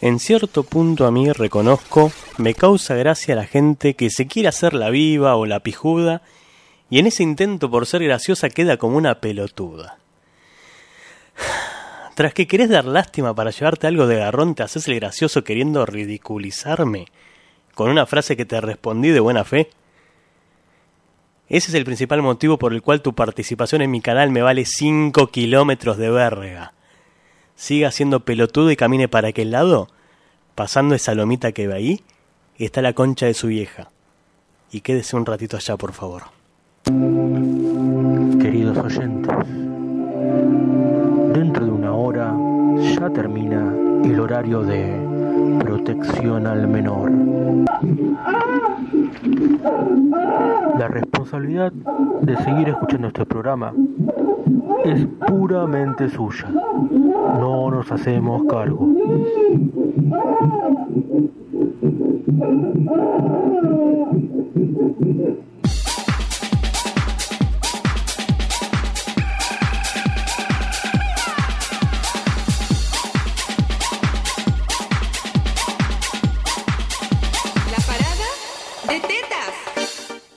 En cierto punto a mí reconozco, me causa gracia la gente que se quiere hacer la viva o la pijuda y en ese intento por ser graciosa queda como una pelotuda. Tras que querés dar lástima para llevarte algo de garrón, te haces el gracioso queriendo ridiculizarme con una frase que te respondí de buena fe. Ese es el principal motivo por el cual tu participación en mi canal me vale 5 kilómetros de verga. Siga siendo pelotudo y camine para aquel lado, pasando esa lomita que ve ahí, está la concha de su vieja. Y quédese un ratito allá, por favor. Queridos oyentes, dentro de una hora ya termina el horario de protección al menor. La responsabilidad de seguir escuchando este programa es puramente suya. No nos hacemos cargo.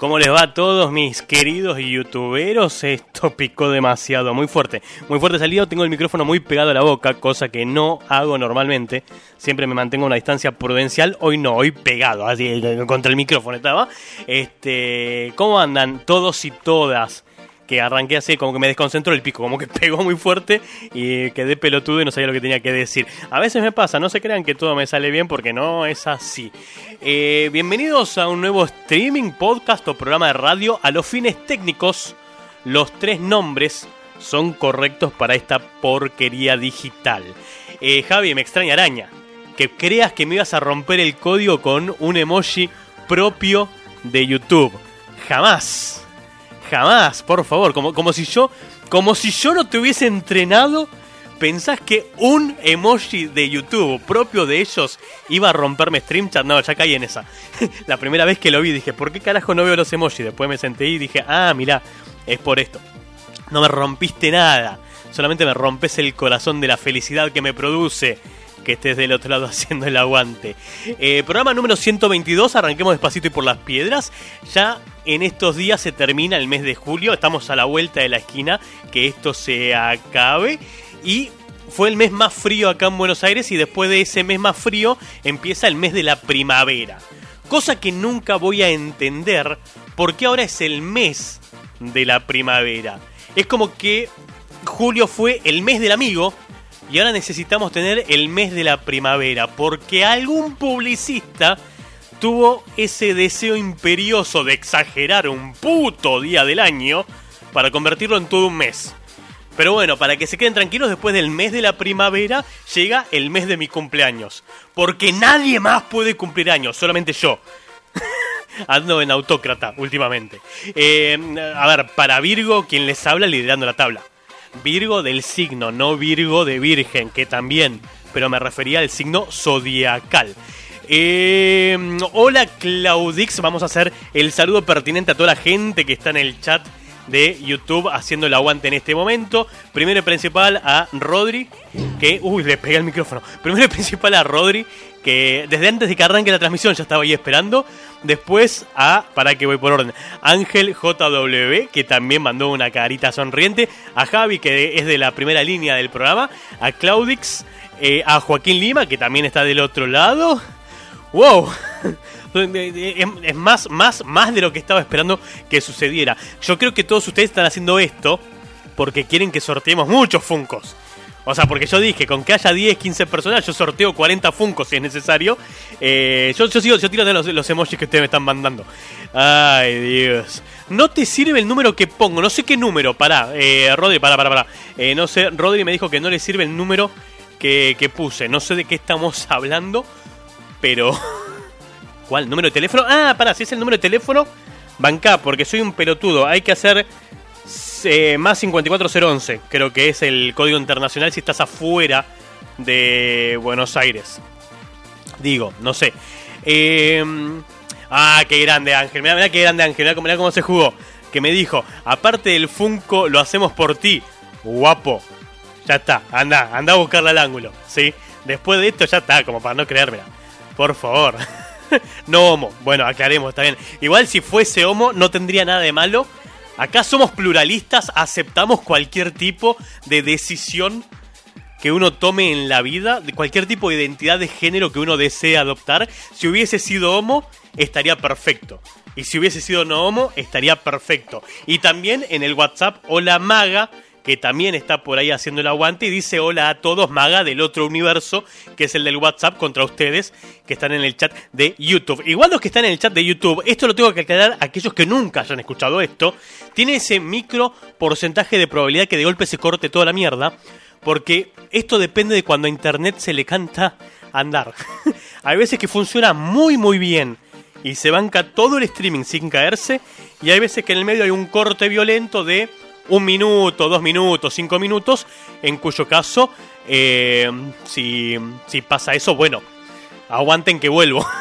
¿Cómo les va a todos mis queridos youtuberos? Esto picó demasiado, muy fuerte. Muy fuerte salido, tengo el micrófono muy pegado a la boca, cosa que no hago normalmente. Siempre me mantengo a una distancia prudencial, hoy no, hoy pegado, así contra el micrófono estaba. Este, ¿cómo andan todos y todas? Que arranqué así, como que me desconcentró el pico, como que pegó muy fuerte y quedé pelotudo y no sabía lo que tenía que decir. A veces me pasa, no se crean que todo me sale bien porque no es así. Eh, bienvenidos a un nuevo streaming, podcast o programa de radio. A los fines técnicos, los tres nombres son correctos para esta porquería digital. Eh, Javi, me extraña araña. Que creas que me ibas a romper el código con un emoji propio de YouTube. Jamás jamás, por favor, como, como si yo, como si yo no te hubiese entrenado, pensás que un emoji de YouTube propio de ellos iba a romperme stream chat, no, ya caí en esa. La primera vez que lo vi dije, ¿por qué carajo no veo los emojis? Después me senté y dije, ah, mira, es por esto. No me rompiste nada, solamente me rompes el corazón de la felicidad que me produce que estés del otro lado haciendo el aguante. Eh, programa número 122, arranquemos despacito y por las piedras. Ya en estos días se termina el mes de julio, estamos a la vuelta de la esquina, que esto se acabe. Y fue el mes más frío acá en Buenos Aires y después de ese mes más frío empieza el mes de la primavera. Cosa que nunca voy a entender porque ahora es el mes de la primavera. Es como que julio fue el mes del amigo y ahora necesitamos tener el mes de la primavera, porque algún publicista tuvo ese deseo imperioso de exagerar un puto día del año para convertirlo en todo un mes. Pero bueno, para que se queden tranquilos, después del mes de la primavera llega el mes de mi cumpleaños. Porque nadie más puede cumplir años, solamente yo. Ando en autócrata últimamente. Eh, a ver, para Virgo, quien les habla liderando la tabla. Virgo del signo, no Virgo de Virgen, que también, pero me refería al signo zodiacal. Eh, hola Claudix, vamos a hacer el saludo pertinente a toda la gente que está en el chat de YouTube haciendo el aguante en este momento. Primero y principal a Rodri, que... Uy, le pegué el micrófono. Primero y principal a Rodri, que desde antes de que arranque la transmisión ya estaba ahí esperando. Después a, para que voy por orden, Ángel JW, que también mandó una carita sonriente. A Javi, que es de la primera línea del programa. A Claudix, eh, a Joaquín Lima, que también está del otro lado. ¡Wow! Es más, más, más de lo que estaba esperando que sucediera. Yo creo que todos ustedes están haciendo esto porque quieren que sorteemos muchos Funcos. O sea, porque yo dije, con que haya 10, 15 personas, yo sorteo 40 Funcos si es necesario. Eh, yo, yo, sigo, yo tiro de los, emojis que ustedes me están mandando. Ay, Dios. No te sirve el número que pongo. No sé qué número. Pará, eh, Rodri, pará, pará, pará. Eh, no sé, Rodri me dijo que no le sirve el número que, que puse. No sé de qué estamos hablando, pero... ¿Cuál? ¿Número de teléfono? Ah, pará, si es el número de teléfono, banca, porque soy un pelotudo. Hay que hacer eh, más 54011, creo que es el código internacional si estás afuera de Buenos Aires. Digo, no sé. Em, ah, qué grande Ángel. Mira, mira qué grande Ángel. Mira cómo se jugó. Que me dijo, aparte del Funko, lo hacemos por ti. Guapo. Ya está, anda, anda a buscarle al ángulo. ¿sí? Después de esto ya está, como para no creérmela. Por favor. no homo. Bueno, aclaremos, está bien. Igual si fuese homo no tendría nada de malo. Acá somos pluralistas, aceptamos cualquier tipo de decisión que uno tome en la vida, de cualquier tipo de identidad de género que uno desee adoptar. Si hubiese sido homo, estaría perfecto. Y si hubiese sido no homo, estaría perfecto. Y también en el WhatsApp, hola maga, que también está por ahí haciendo el aguante y dice hola a todos maga del otro universo, que es el del WhatsApp contra ustedes que están en el chat de YouTube. Igual los que están en el chat de YouTube, esto lo tengo que aclarar a aquellos que nunca hayan escuchado esto, tiene ese micro porcentaje de probabilidad que de golpe se corte toda la mierda, porque esto depende de cuando a Internet se le canta andar. Hay veces que funciona muy muy bien y se banca todo el streaming sin caerse. Y hay veces que en el medio hay un corte violento de un minuto, dos minutos, cinco minutos, en cuyo caso, eh, si, si pasa eso, bueno, aguanten que vuelvo.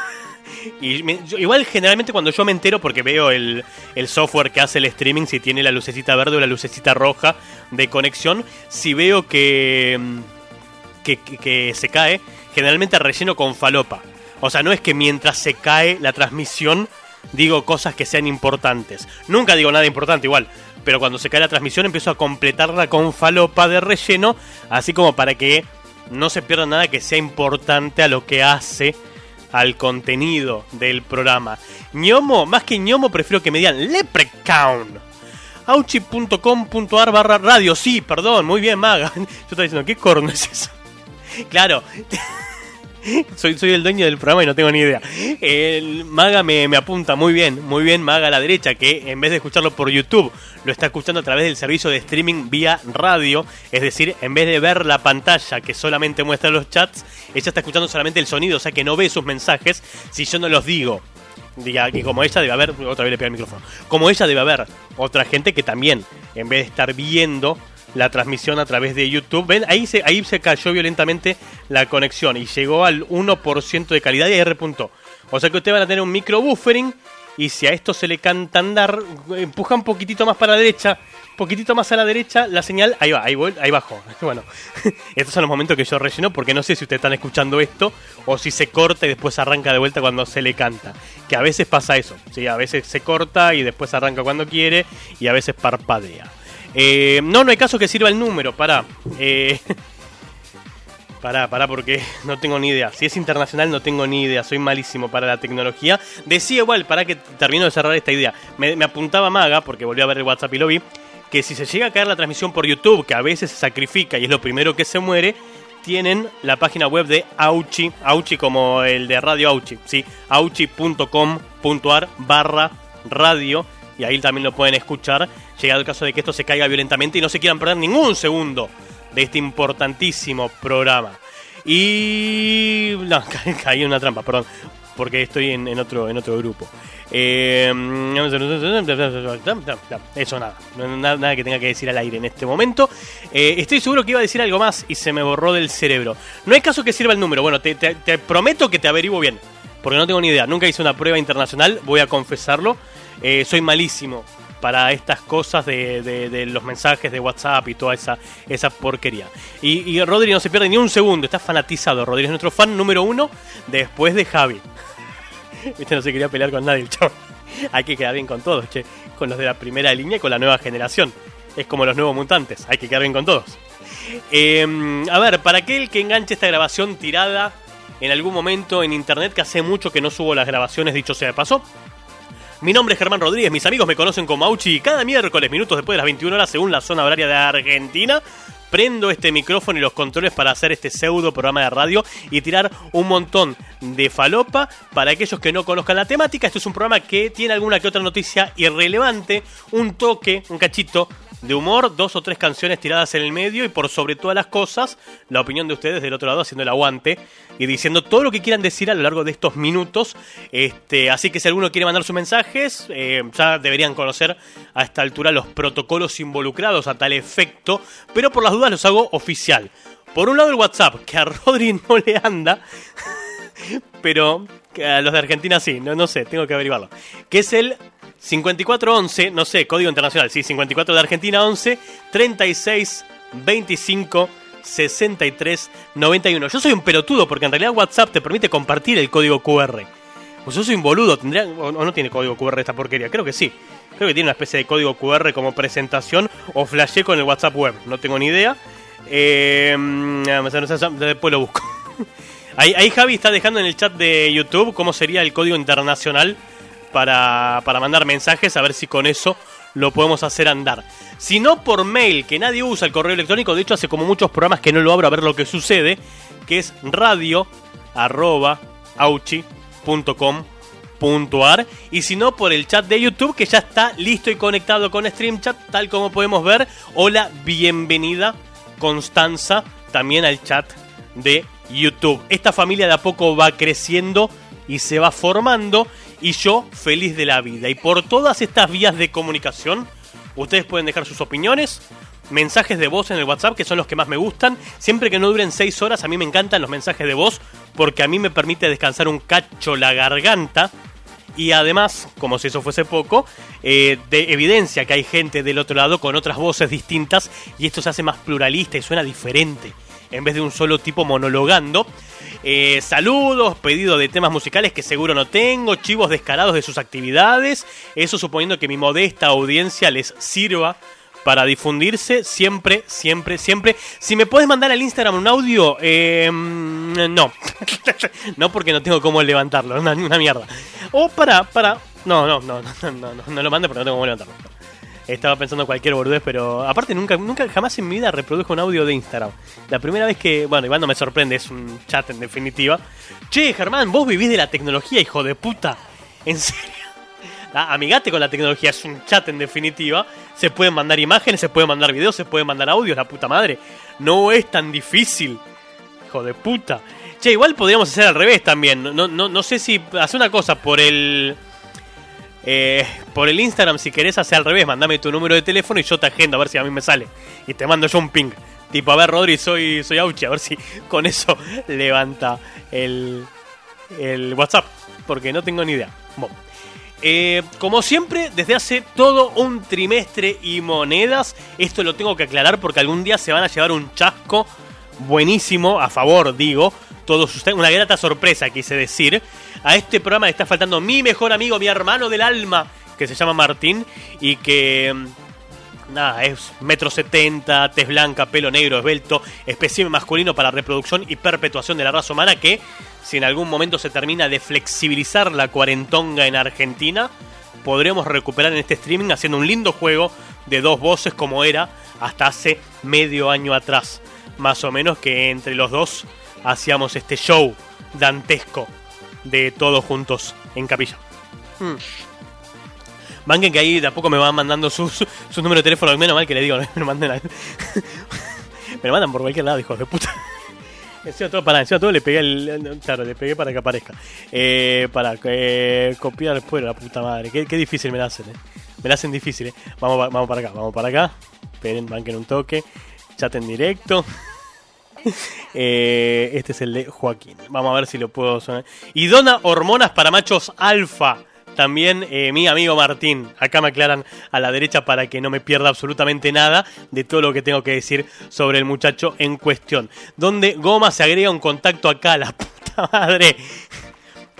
Y igual generalmente cuando yo me entero, porque veo el, el, software que hace el streaming, si tiene la lucecita verde o la lucecita roja de conexión, si veo que, que, que se cae, generalmente relleno con falopa. O sea, no es que mientras se cae la transmisión digo cosas que sean importantes. Nunca digo nada importante igual, pero cuando se cae la transmisión empiezo a completarla con falopa de relleno, así como para que no se pierda nada que sea importante a lo que hace al contenido del programa. ñomo, más que ñomo, prefiero que me digan leprechaun. Auchi.com.ar barra radio, sí, perdón, muy bien, Maga. Yo estaba diciendo, ¿qué corno es eso? Claro, soy, soy el dueño del programa y no tengo ni idea. El Maga me, me, apunta muy bien, muy bien Maga a la derecha, que en vez de escucharlo por YouTube, lo está escuchando a través del servicio de streaming vía radio. Es decir, en vez de ver la pantalla que solamente muestra los chats, ella está escuchando solamente el sonido, o sea que no ve sus mensajes si yo no los digo. Diga que como ella debe haber, otra vez le pega el micrófono, como ella debe haber otra gente que también, en vez de estar viendo la transmisión a través de YouTube. ¿Ven? Ahí se, ahí se cayó violentamente la conexión y llegó al 1% de calidad y ahí repuntó. O sea que ustedes van a tener un micro buffering y si a esto se le canta andar, empuja un poquitito más para la derecha, poquitito más a la derecha, la señal, ahí va, ahí, ahí bajo. Bueno, estos son los momentos que yo relleno porque no sé si ustedes están escuchando esto o si se corta y después arranca de vuelta cuando se le canta. Que a veces pasa eso, ¿sí? a veces se corta y después arranca cuando quiere y a veces parpadea. Eh, no, no hay caso que sirva el número, para Eh, pará, pará, porque no tengo ni idea. Si es internacional, no tengo ni idea. Soy malísimo para la tecnología. Decía igual, para que termino de cerrar esta idea. Me, me, apuntaba Maga, porque volví a ver el WhatsApp y lo vi, que si se llega a caer la transmisión por YouTube, que a veces se sacrifica y es lo primero que se muere, tienen la página web de Auchi, Auchi como el de Radio Auchi, ¿sí? auchi.com.ar barra radio y ahí también lo pueden escuchar, llegado el caso de que esto se caiga violentamente y no se quieran perder ningún segundo de este importantísimo programa. Y... No, caí en una trampa, perdón, porque estoy en, en otro, en otro grupo. Eh, eso nada, nada, nada, que tenga que decir al aire en este momento. Eh, estoy seguro que iba a decir algo más y se me borró del cerebro. No hay caso que sirva el número, bueno, te, prometo que te averiguo bien, porque no tengo ni idea. Nunca hice una prueba internacional, voy a confesarlo. Eh, soy malísimo para estas cosas de, los mensajes de WhatsApp y toda esa, esa porquería. Y, y Rodri no se pierde ni un segundo, está fanatizado. Rodri es nuestro fan número uno después de Javi. Viste, no se quería pelear con nadie el chavo. Hay que quedar bien con todos, che. Con los de la primera línea y con la nueva generación. Es como los nuevos mutantes, hay que quedar bien con todos. Eh, a ver, para aquel que enganche esta grabación tirada en algún momento en internet, que hace mucho que no subo las grabaciones, dicho sea de paso, mi nombre es Germán Rodríguez, mis amigos me conocen como Auchi y cada miércoles, minutos después de las 21 horas, según la zona horaria de Argentina, prendo este micrófono y los controles para hacer este pseudo programa de radio y tirar un montón de falopa para aquellos que no conozcan la temática. Esto es un programa que tiene alguna que otra noticia irrelevante, un toque, un cachito de humor, dos o tres canciones tiradas en el medio y por sobre todas las cosas, la opinión de ustedes del otro lado haciendo el aguante y diciendo todo lo que quieran decir a lo largo de estos minutos. Este, así que si alguno quiere mandar sus mensajes, eh, ya deberían conocer a esta altura los protocolos involucrados a tal efecto, pero por las dudas los hago oficial. Por un lado el WhatsApp, que a Rodri no le anda, pero a los de Argentina sí, no, no sé, tengo que averiguarlo. Que es el 5411, no sé, código internacional, sí, 54 de Argentina 11 36 25 6391. Yo soy un pelotudo porque en realidad WhatsApp te permite compartir el código QR. Pues yo soy un boludo, tendría o no tiene código QR esta porquería, creo que sí. Creo que tiene una especie de código QR como presentación o flashé con el WhatsApp web, no tengo ni idea. Eh, después lo busco. Ahí, Javi está dejando en el chat de YouTube cómo sería el código internacional para, para mandar mensajes, a ver si con eso lo podemos hacer andar. Si no por mail, que nadie usa el correo electrónico, de hecho hace como muchos programas que no lo abro a ver lo que sucede, que es radio arroba auchi.com.ar y si no por el chat de YouTube que ya está listo y conectado con StreamChat, tal como podemos ver. Hola, bienvenida Constanza también al chat de YouTube. Esta familia de a poco va creciendo y se va formando y yo feliz de la vida. Y por todas estas vías de comunicación, ustedes pueden dejar sus opiniones, mensajes de voz en el WhatsApp, que son los que más me gustan. Siempre que no duren 6 horas, a mí me encantan los mensajes de voz, porque a mí me permite descansar un cacho la garganta. Y además, como si eso fuese poco, eh, de evidencia que hay gente del otro lado con otras voces distintas y esto se hace más pluralista y suena diferente en vez de un solo tipo monologando. Eh, saludos, pedido de temas musicales que seguro no tengo, chivos descarados de sus actividades, eso suponiendo que mi modesta audiencia les sirva para difundirse siempre, siempre, siempre. Si me puedes mandar al Instagram un audio, eh, no. no porque no tengo cómo levantarlo, una, una mierda. O para, para... No, no, no, no, no, no, no lo mande porque no tengo cómo levantarlo. Estaba pensando cualquier boludez, pero aparte nunca, nunca jamás en mi vida reprodujo un audio de Instagram. La primera vez que, bueno, igual no me sorprende, es un chat en definitiva. Che, Germán, vos vivís de la tecnología, hijo de puta. En serio. amigate con la tecnología, es un chat en definitiva. Se pueden mandar imágenes, se pueden mandar videos, se pueden mandar audios, la puta madre. No es tan difícil. Hijo de puta. Che, igual podríamos hacer al revés también. No, no, no sé si hace una cosa por el eh, por el Instagram, si querés hacer al revés, mandame tu número de teléfono y yo te agendo a ver si a mí me sale. Y te mando yo un ping. Tipo, a ver, Rodri, soy, soy Auchi, a ver si con eso levanta el, el WhatsApp. Porque no tengo ni idea. Eh, como siempre, desde hace todo un trimestre y monedas, esto lo tengo que aclarar porque algún día se van a llevar un chasco buenísimo, a favor, digo, todos ustedes, una grata sorpresa, quise decir. A este programa le está faltando mi mejor amigo, mi hermano del alma, que se llama Martín, y que mm, nada, es metro setenta, tez blanca, pelo negro, esbelto, espécimen masculino para reproducción y perpetuación de la raza humana que, si en algún momento se termina de flexibilizar la cuarentonga en Argentina, podremos recuperar en este streaming haciendo un lindo juego de dos voces como era hasta hace medio año atrás. Más o menos que entre los dos hacíamos este show dantesco de todos juntos en capilla. Hmm. Que ahí de a poco me van mandando sus su, número de teléfono, menos mal que le digo, me lo manden me lo mandan por cualquier lado, hijos de puta. Encima todo, para, encima todo le pegué el, claro, le pegué para que aparezca. Eh, para eh, copiar después la puta madre. Qué, difícil me la hacen, eh. Me la hacen difícil, eh. Vamos, vamos para acá, vamos para acá. Esperen, un toque. Chat en directo. Eh, este es el de Joaquín. Vamos a ver si lo puedo sonar. Y dona hormonas para machos alfa. También eh, mi amigo Martín. Acá me aclaran a la derecha para que no me pierda absolutamente nada de todo lo que tengo que decir sobre el muchacho en cuestión. Donde Goma se agrega un contacto acá, la puta madre.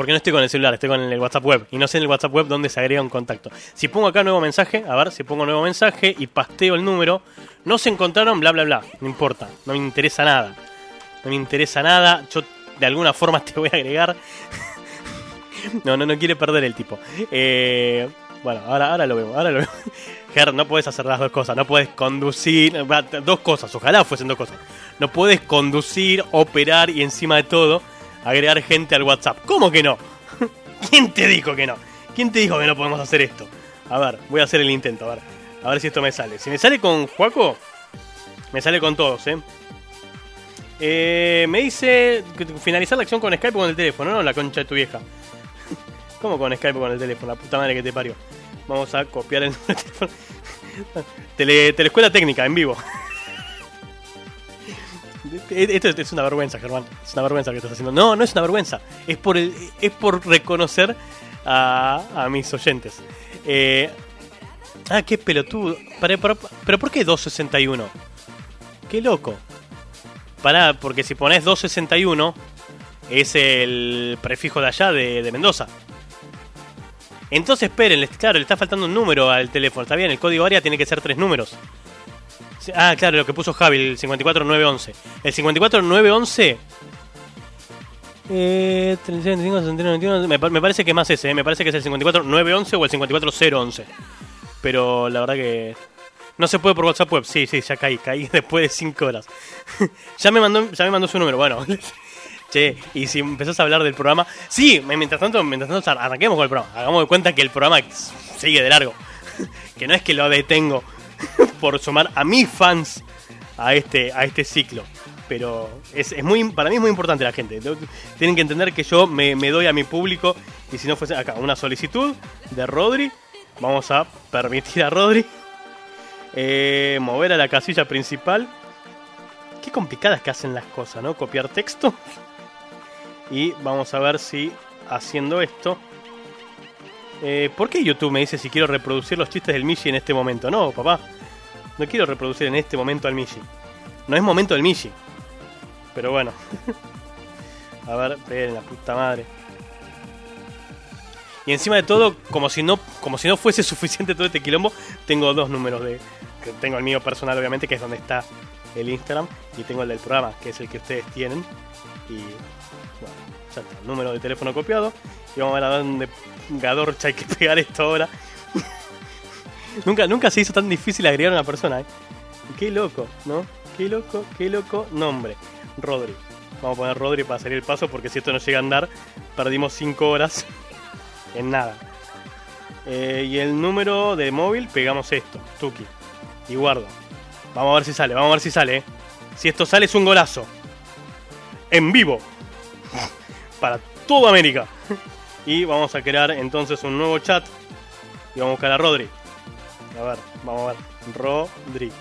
Porque no estoy con el celular, estoy con el WhatsApp web. Y no sé en el WhatsApp web dónde se agrega un contacto. Si pongo acá nuevo mensaje, a ver si pongo nuevo mensaje y pasteo el número, no se encontraron, bla, bla, bla. No importa, no me interesa nada. No me interesa nada. Yo de alguna forma te voy a agregar. no, no, no quiere perder el tipo. Eh, bueno, ahora, ahora lo veo, ahora lo veo. Ger, no puedes hacer las dos cosas. No puedes conducir. Dos cosas, ojalá fuesen dos cosas. No puedes conducir, operar y encima de todo agregar gente al WhatsApp. ¿Cómo que no? ¿Quién te dijo que no? ¿Quién te dijo que no podemos hacer esto? A ver, voy a hacer el intento, a ver. A ver si esto me sale. Si me sale con Juaco, me sale con todos, ¿eh? eh me dice finalizar la acción con Skype o con el teléfono, no la concha de tu vieja. ¿Cómo con Skype o con el teléfono? La puta madre que te parió. Vamos a copiar el teléfono. Tele, telescuela técnica, en vivo. Esto es una vergüenza, Germán. Es una vergüenza que estás haciendo. No, no es una vergüenza. Es por, el, es por reconocer a, a mis oyentes. Eh, Ah, qué pelotudo. Pero, pero, ¿por qué 261? Qué loco. Pará, porque si pones 261 es el prefijo de allá de, de Mendoza. Entonces esperen, claro, le está faltando un número al teléfono. Está bien, el código área tiene que ser tres números. Ah, claro, lo que puso Javi, el 54911. El 54911. Eh, 36, 25, 69, 91, me, me parece que es más ese, eh, me parece que es el 54911 o el 54011. Pero la verdad que. No se puede por WhatsApp web. Sí, sí, ya caí, caí después de 5 horas. ya, me mandó, ya me mandó su número. Bueno, che, y si empezás a hablar del programa. Sí, mientras tanto, mientras tanto arranquemos con el programa. Hagamos de cuenta que el programa sigue de largo. que no es que lo detengo por sumar a mis fans a este, a este ciclo. Pero es, es muy, para mí es muy importante la gente. Tienen que entender que yo me, doy a mi público. Y si no fuese acá una solicitud de Rodri, vamos a permitir a Rodri eh, mover a la casilla principal. Qué complicadas que hacen las cosas, ¿no? Copiar texto. Y vamos a ver si haciendo esto. Eh, ¿Por qué YouTube me dice si quiero reproducir los chistes del Mishi en este momento? No, papá. No quiero reproducir en este momento al Mishi. No es momento del Mishi. Pero bueno. a ver, esperen la puta madre. Y encima de todo, como si no, como si no fuese suficiente todo este quilombo, tengo dos números de. Tengo el mío personal, obviamente, que es donde está el Instagram, y tengo el del programa, que es el que ustedes tienen. Y bueno, ya está, el número de teléfono copiado. Y vamos a ver a dónde Gadorcha hay que pegar esto ahora. nunca, nunca se hizo tan difícil agregar a una persona, ¿eh? Qué loco, ¿no? Qué loco, qué loco nombre. Rodri. Vamos a poner Rodri para salir el paso porque si esto no llega a andar, perdimos 5 horas en nada. Eh, y el número de móvil, pegamos esto, Tuki. Y guardo. Vamos a ver si sale, vamos a ver si sale. ¿eh? Si esto sale es un golazo. En vivo. Para toda América. Y vamos a crear entonces un nuevo chat. Y vamos a buscar a Rodri. A ver, vamos a ver. Rodri.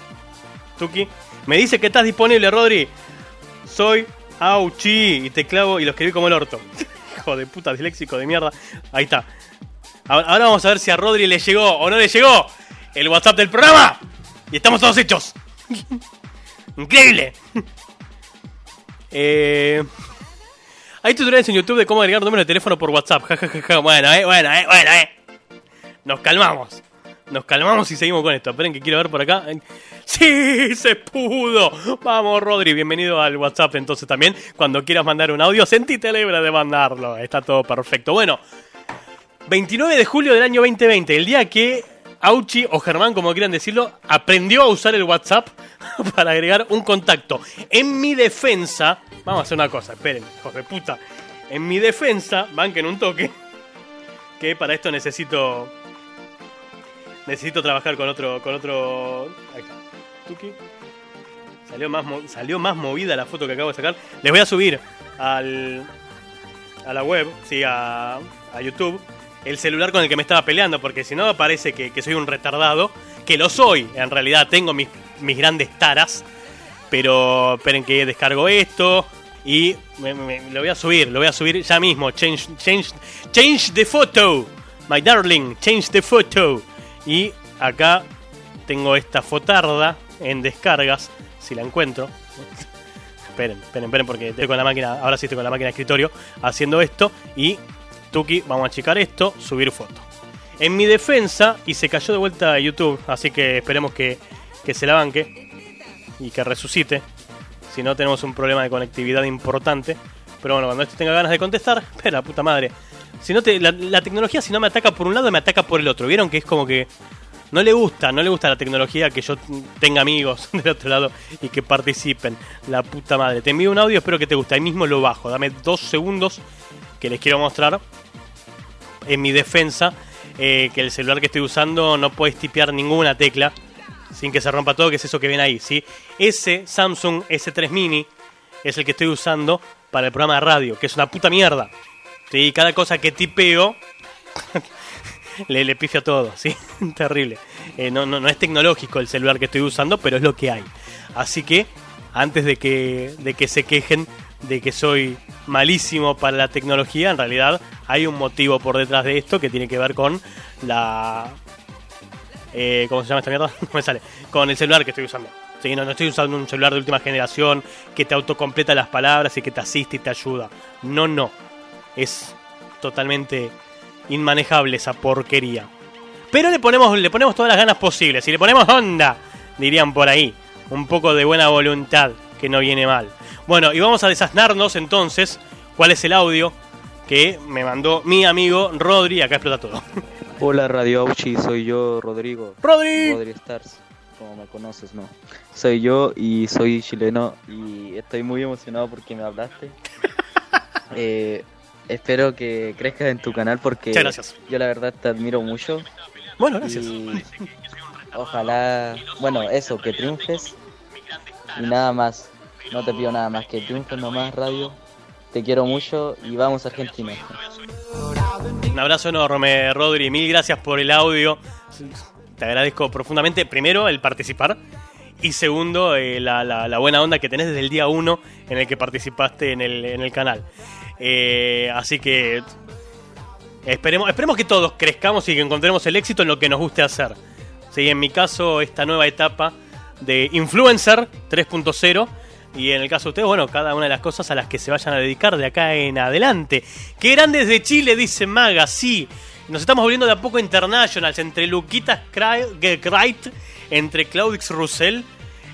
Tuki. Me dice que estás disponible, Rodri. Soy Auchi. Y te clavo y lo escribí como el orto. Hijo de puta, disléxico de mierda. Ahí está. Ahora vamos a ver si a Rodri le llegó o no le llegó el WhatsApp del programa. Y estamos todos hechos. Increíble. Eh, hay tutoriales en YouTube de cómo agregar número de teléfono por WhatsApp. Bueno, eh, bueno, eh, bueno, eh. Nos calmamos. Nos calmamos y seguimos con esto. Esperen que quiero ver por acá. ¡Sí! ¡Se pudo! Vamos, Rodri, bienvenido al WhatsApp entonces también. Cuando quieras mandar un audio, sentite libre de mandarlo. Está todo perfecto. Bueno, 29 de julio del año 2020, el día que Auchi o Germán, como quieran decirlo, aprendió a usar el WhatsApp para agregar un contacto. En mi defensa, vamos a hacer una cosa, esperen, hijos de puta. En mi defensa, banquen un toque, que para esto necesito necesito trabajar con otro con otro ahí está. Tuki. Salió más salió más movida la foto que acabo de sacar. Les voy a subir al a la web, sí, a, a YouTube, el celular con el que me estaba peleando, porque si no parece que, soy un retardado, que lo soy, en realidad tengo mis, mis grandes taras, pero esperen que descargo esto y me- me- lo voy a subir, lo voy a subir ya mismo, change, change, change the photo, my darling, change the photo. Y acá tengo esta fotarda en descargas, si la encuentro. Esperen, esperen, esperen, porque estoy con la máquina, ahora sí estoy con la máquina de escritorio haciendo esto. Y Tuki, vamos a achicar esto, subir foto. En mi defensa, y se cayó de vuelta a YouTube, así que esperemos que, que se la banque y que resucite. Si no, tenemos un problema de conectividad importante. Pero bueno, cuando este tenga ganas de contestar, espera, puta madre. Si no te, la, la tecnología, si no me ataca por un lado, me ataca por el otro. ¿Vieron que es como que no le gusta, no le gusta la tecnología que yo tenga amigos del otro lado y que participen. La puta madre. Te envío un audio, espero que te guste. Ahí mismo lo bajo. Dame dos segundos que les quiero mostrar. En mi defensa, eh, que el celular que estoy usando no puedes tipear ninguna tecla sin que se rompa todo, que es eso que ven ahí, ¿sí? Ese Samsung S3 Mini es el que estoy usando para el programa de radio, que es una puta mierda. Sí, cada cosa que tipeo le, le pifia todo, ¿sí? Terrible. Eh, no, no, no es tecnológico el celular que estoy usando, pero es lo que hay. Así que, antes de que, de que se quejen de que soy malísimo para la tecnología, en realidad hay un motivo por detrás de esto que tiene que ver con la... eh, ¿Cómo se llama esta mierda? No me sale. Con el celular que estoy usando. Sí, no, estoy usando un celular de última generación que te autocompleta las palabras y que te asiste y te ayuda. No, no. Es totalmente inmanejable esa porquería. Pero le ponemos, le ponemos todas las ganas posibles y le ponemos onda, dirían por ahí. Un poco de buena voluntad, que no viene mal. Bueno, y vamos a desasnarnos entonces cuál es el audio que me mandó mi amigo Rodri. Acá explota todo. Hola Radio Auchi, soy yo, Rodrigo. Rodri. Rodri Stars, como me conoces, ¿no? Soy yo y soy chileno y estoy muy emocionado porque me hablaste. Eh, espero que crezcas en tu canal porque gracias. yo la verdad te admiro mucho. Bueno, gracias. Y ojalá, bueno, eso, que triunfes y nada más. No te pido nada más, que triunfes nomás, Radio. Te quiero mucho y vamos Argentina. Un abrazo enorme, Rodri. Mil gracias por el audio. Te agradezco profundamente, primero, el participar. Y segundo, eh, la, buena onda que tenés desde el día uno en el que participaste en el, en el canal. Eh, así que esperemos, esperemos que todos crezcamos y que encontremos el éxito en lo que nos guste hacer. Sí, en mi caso, esta nueva etapa de influencer 3.0. Y en el caso de ustedes, bueno, cada una de las cosas a las que se vayan a dedicar de acá en adelante. Qué grandes de Chile, dice Maga, sí. Nos estamos volviendo de a poco internationals entre Luquitas Krait, entre Claudix Russell,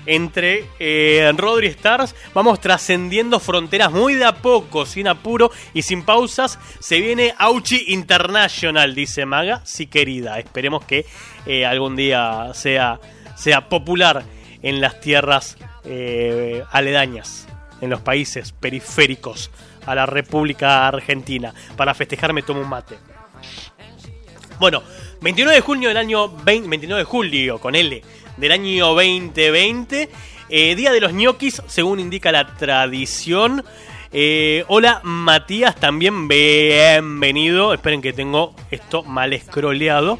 entre eh, Rodri Stars. Vamos trascendiendo fronteras muy de a poco, sin apuro y sin pausas. Se viene Auchi International, dice Maga. Sí, querida. Esperemos que eh, algún día sea, sea popular en las tierras eh, aledañas, en los países periféricos a la República Argentina. Para festejar me tomo un mate. Bueno, 29 de junio del año 20, 29 de julio con L del año 2020, eh, día de los ñoquis, según indica la tradición. Eh, hola Matías, también bienvenido. Esperen que tengo esto mal escroleado.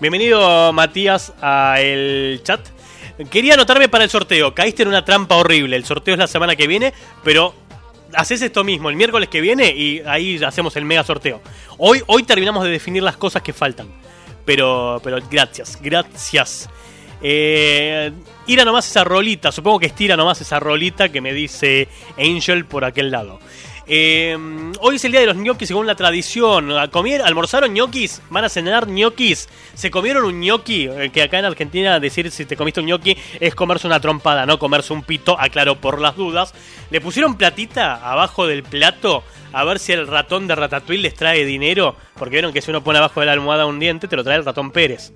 Bienvenido Matías a el chat. Quería anotarme para el sorteo. Caíste en una trampa horrible. El sorteo es la semana que viene, pero haces esto mismo el miércoles que viene y ahí hacemos el mega sorteo. Hoy, hoy terminamos de definir las cosas que faltan. Pero, pero gracias, gracias. Eh, nomás esa rolita, supongo que estira nomás esa rolita que me dice Angel por aquel lado. Eh, hoy es el día de los ñoquis según la tradición. ¿Comieron, ¿Almorzaron ñoquis? ¿Van a cenar ñoquis? ¿Se comieron un ñoqui? Eh, Que acá en Argentina decir si te comiste un ñoqui es comerse una trompada, no comerse un pito, aclaro por las dudas. ¿Le pusieron platita abajo del plato? A ver si el ratón de Ratatouille les trae dinero. Porque vieron que si uno pone abajo de la almohada un diente, te lo trae el ratón Pérez.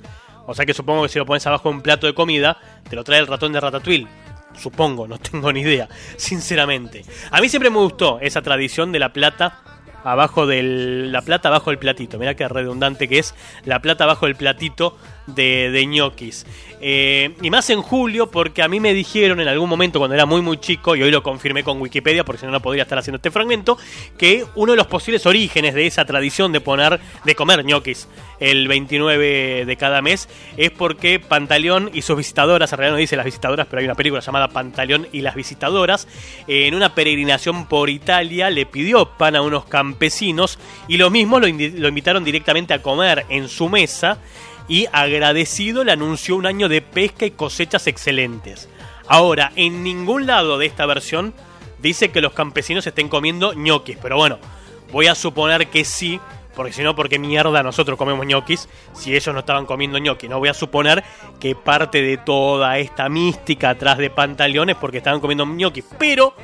O sea que supongo que si lo pones abajo de un plato de comida, te lo trae el ratón de Ratatouille. Supongo, no tengo ni idea, sinceramente. A mí siempre me gustó esa tradición de la plata abajo del la plata abajo del platito. Mirá qué redundante que es la plata abajo del platito de, de ñoquis. Eh, y más en julio, porque a mí me dijeron en algún momento cuando era muy muy chico, y hoy lo confirmé con Wikipedia, porque si no no podría estar haciendo este fragmento, que uno de los posibles orígenes de esa tradición de poner, de comer ñoquis el 29 de cada mes, es porque Pantaleón y sus visitadoras, en realidad no dice las visitadoras, pero hay una película llamada Pantaleón y las visitadoras, en una peregrinación por Italia le pidió pan a unos campesinos y los mismos lo, lo invitaron directamente a comer en su mesa y agradecido le anunció un año de pesca y cosechas excelentes. Ahora, en ningún lado de esta versión dice que los campesinos estén comiendo ñoquis, pero bueno, voy a suponer que sí, porque si no, porque mierda nosotros comemos ñoquis si ellos no estaban comiendo ñoquis? No voy a suponer que parte de toda esta mística atrás de pantalones porque estaban comiendo ñoquis, pero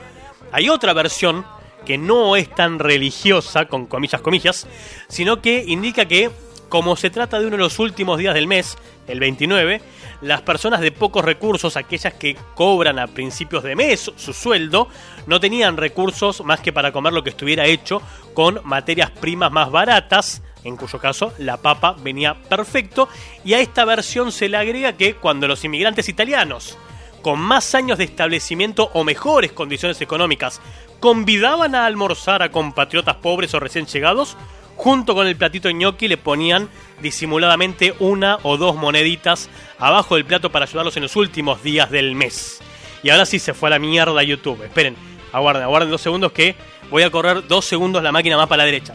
hay otra versión que no es tan religiosa, con comillas, comillas, sino que indica que, como se trata de uno de los últimos días del mes, el 29, las personas de pocos recursos, aquellas que cobran a principios de mes su sueldo, no tenían recursos más que para comer lo que estuviera hecho con materias primas más baratas, en cuyo caso la papa venía perfecto, y a esta versión se le agrega que cuando los inmigrantes italianos con más años de establecimiento o mejores condiciones económicas, convidaban a almorzar a compatriotas pobres o recién llegados, junto con el platito ñoqui le ponían disimuladamente una o dos moneditas abajo del plato para ayudarlos en los últimos días del mes. Y ahora sí se fue a la mierda YouTube. Esperen, aguarden, aguarden dos segundos que voy a correr dos segundos la máquina más para la derecha.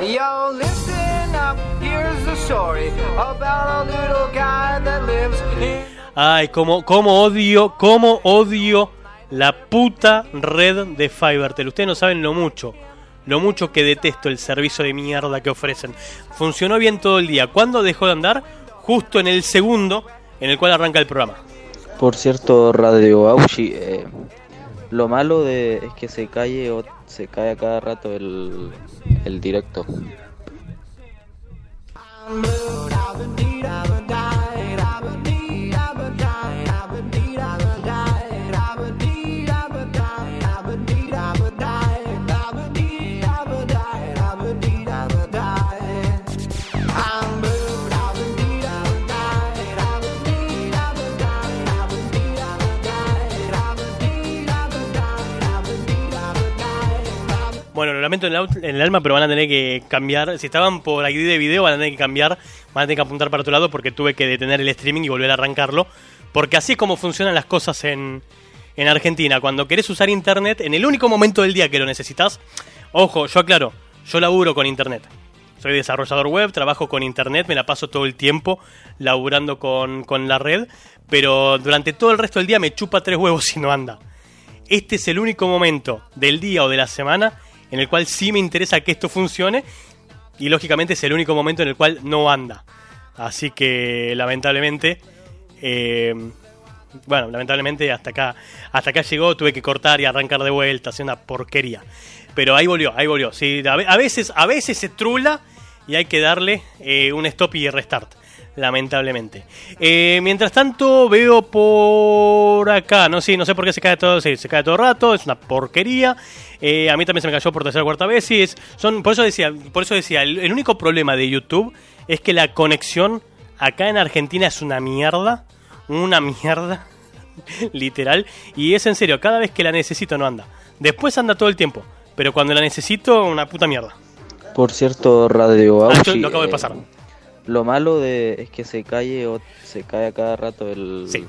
Yo, listen Now, here's the story about a little guy that lives in. Ay, como, como odio, como odio la puta red de Fivertel. Ustedes no saben lo mucho, lo mucho que detesto el servicio de mierda que ofrecen. Funcionó bien todo el día. ¿Cuándo dejó de andar? Justo en el segundo en el cual arranca el programa. Por cierto, Radio Auchi, eh, lo malo de es que se cae o se cae a cada rato el, el directo. Bueno, lo lamento en el, alma, pero van a tener que cambiar. Si estaban por ID de video, van a tener que cambiar. Van a tener que apuntar para otro lado porque tuve que detener el streaming y volver a arrancarlo. Porque así es como funcionan las cosas en, en Argentina. Cuando querés usar internet, en el único momento del día que lo necesitas. Ojo, yo aclaro, yo laburo con internet. Soy desarrollador web, trabajo con internet, me la paso todo el tiempo laburando con, con la red. Pero durante todo el resto del día me chupa tres huevos y no anda este es el único momento del día o de la semana en el cual sí me interesa que esto funcione y lógicamente es el único momento en el cual no anda. Así que lamentablemente, eh, bueno, lamentablemente hasta acá, hasta acá llegó, tuve que cortar y arrancar de vuelta, hacer una porquería. Pero ahí volvió, ahí volvió. Sí, a veces, a veces se trula y hay que darle eh, un stop y restart. Lamentablemente. Eh, mientras tanto, veo por acá. No sé, no sé por qué se cae todo. Sí, se cae todo el rato. Es una porquería. Eh, a mí también se me cayó por tercera o cuarta vez. Sí, es, son, por eso decía, por eso decía, el, el único problema de YouTube es que la conexión acá en Argentina es una mierda. Una mierda. Literal. Y es en serio, cada vez que la necesito no anda. Después anda todo el tiempo. Pero cuando la necesito, una puta mierda. Por cierto, Radio Ah, Auchi, lo acabo de eh, pasar. Lo malo de es que se cae o se cae a cada rato el, Sí.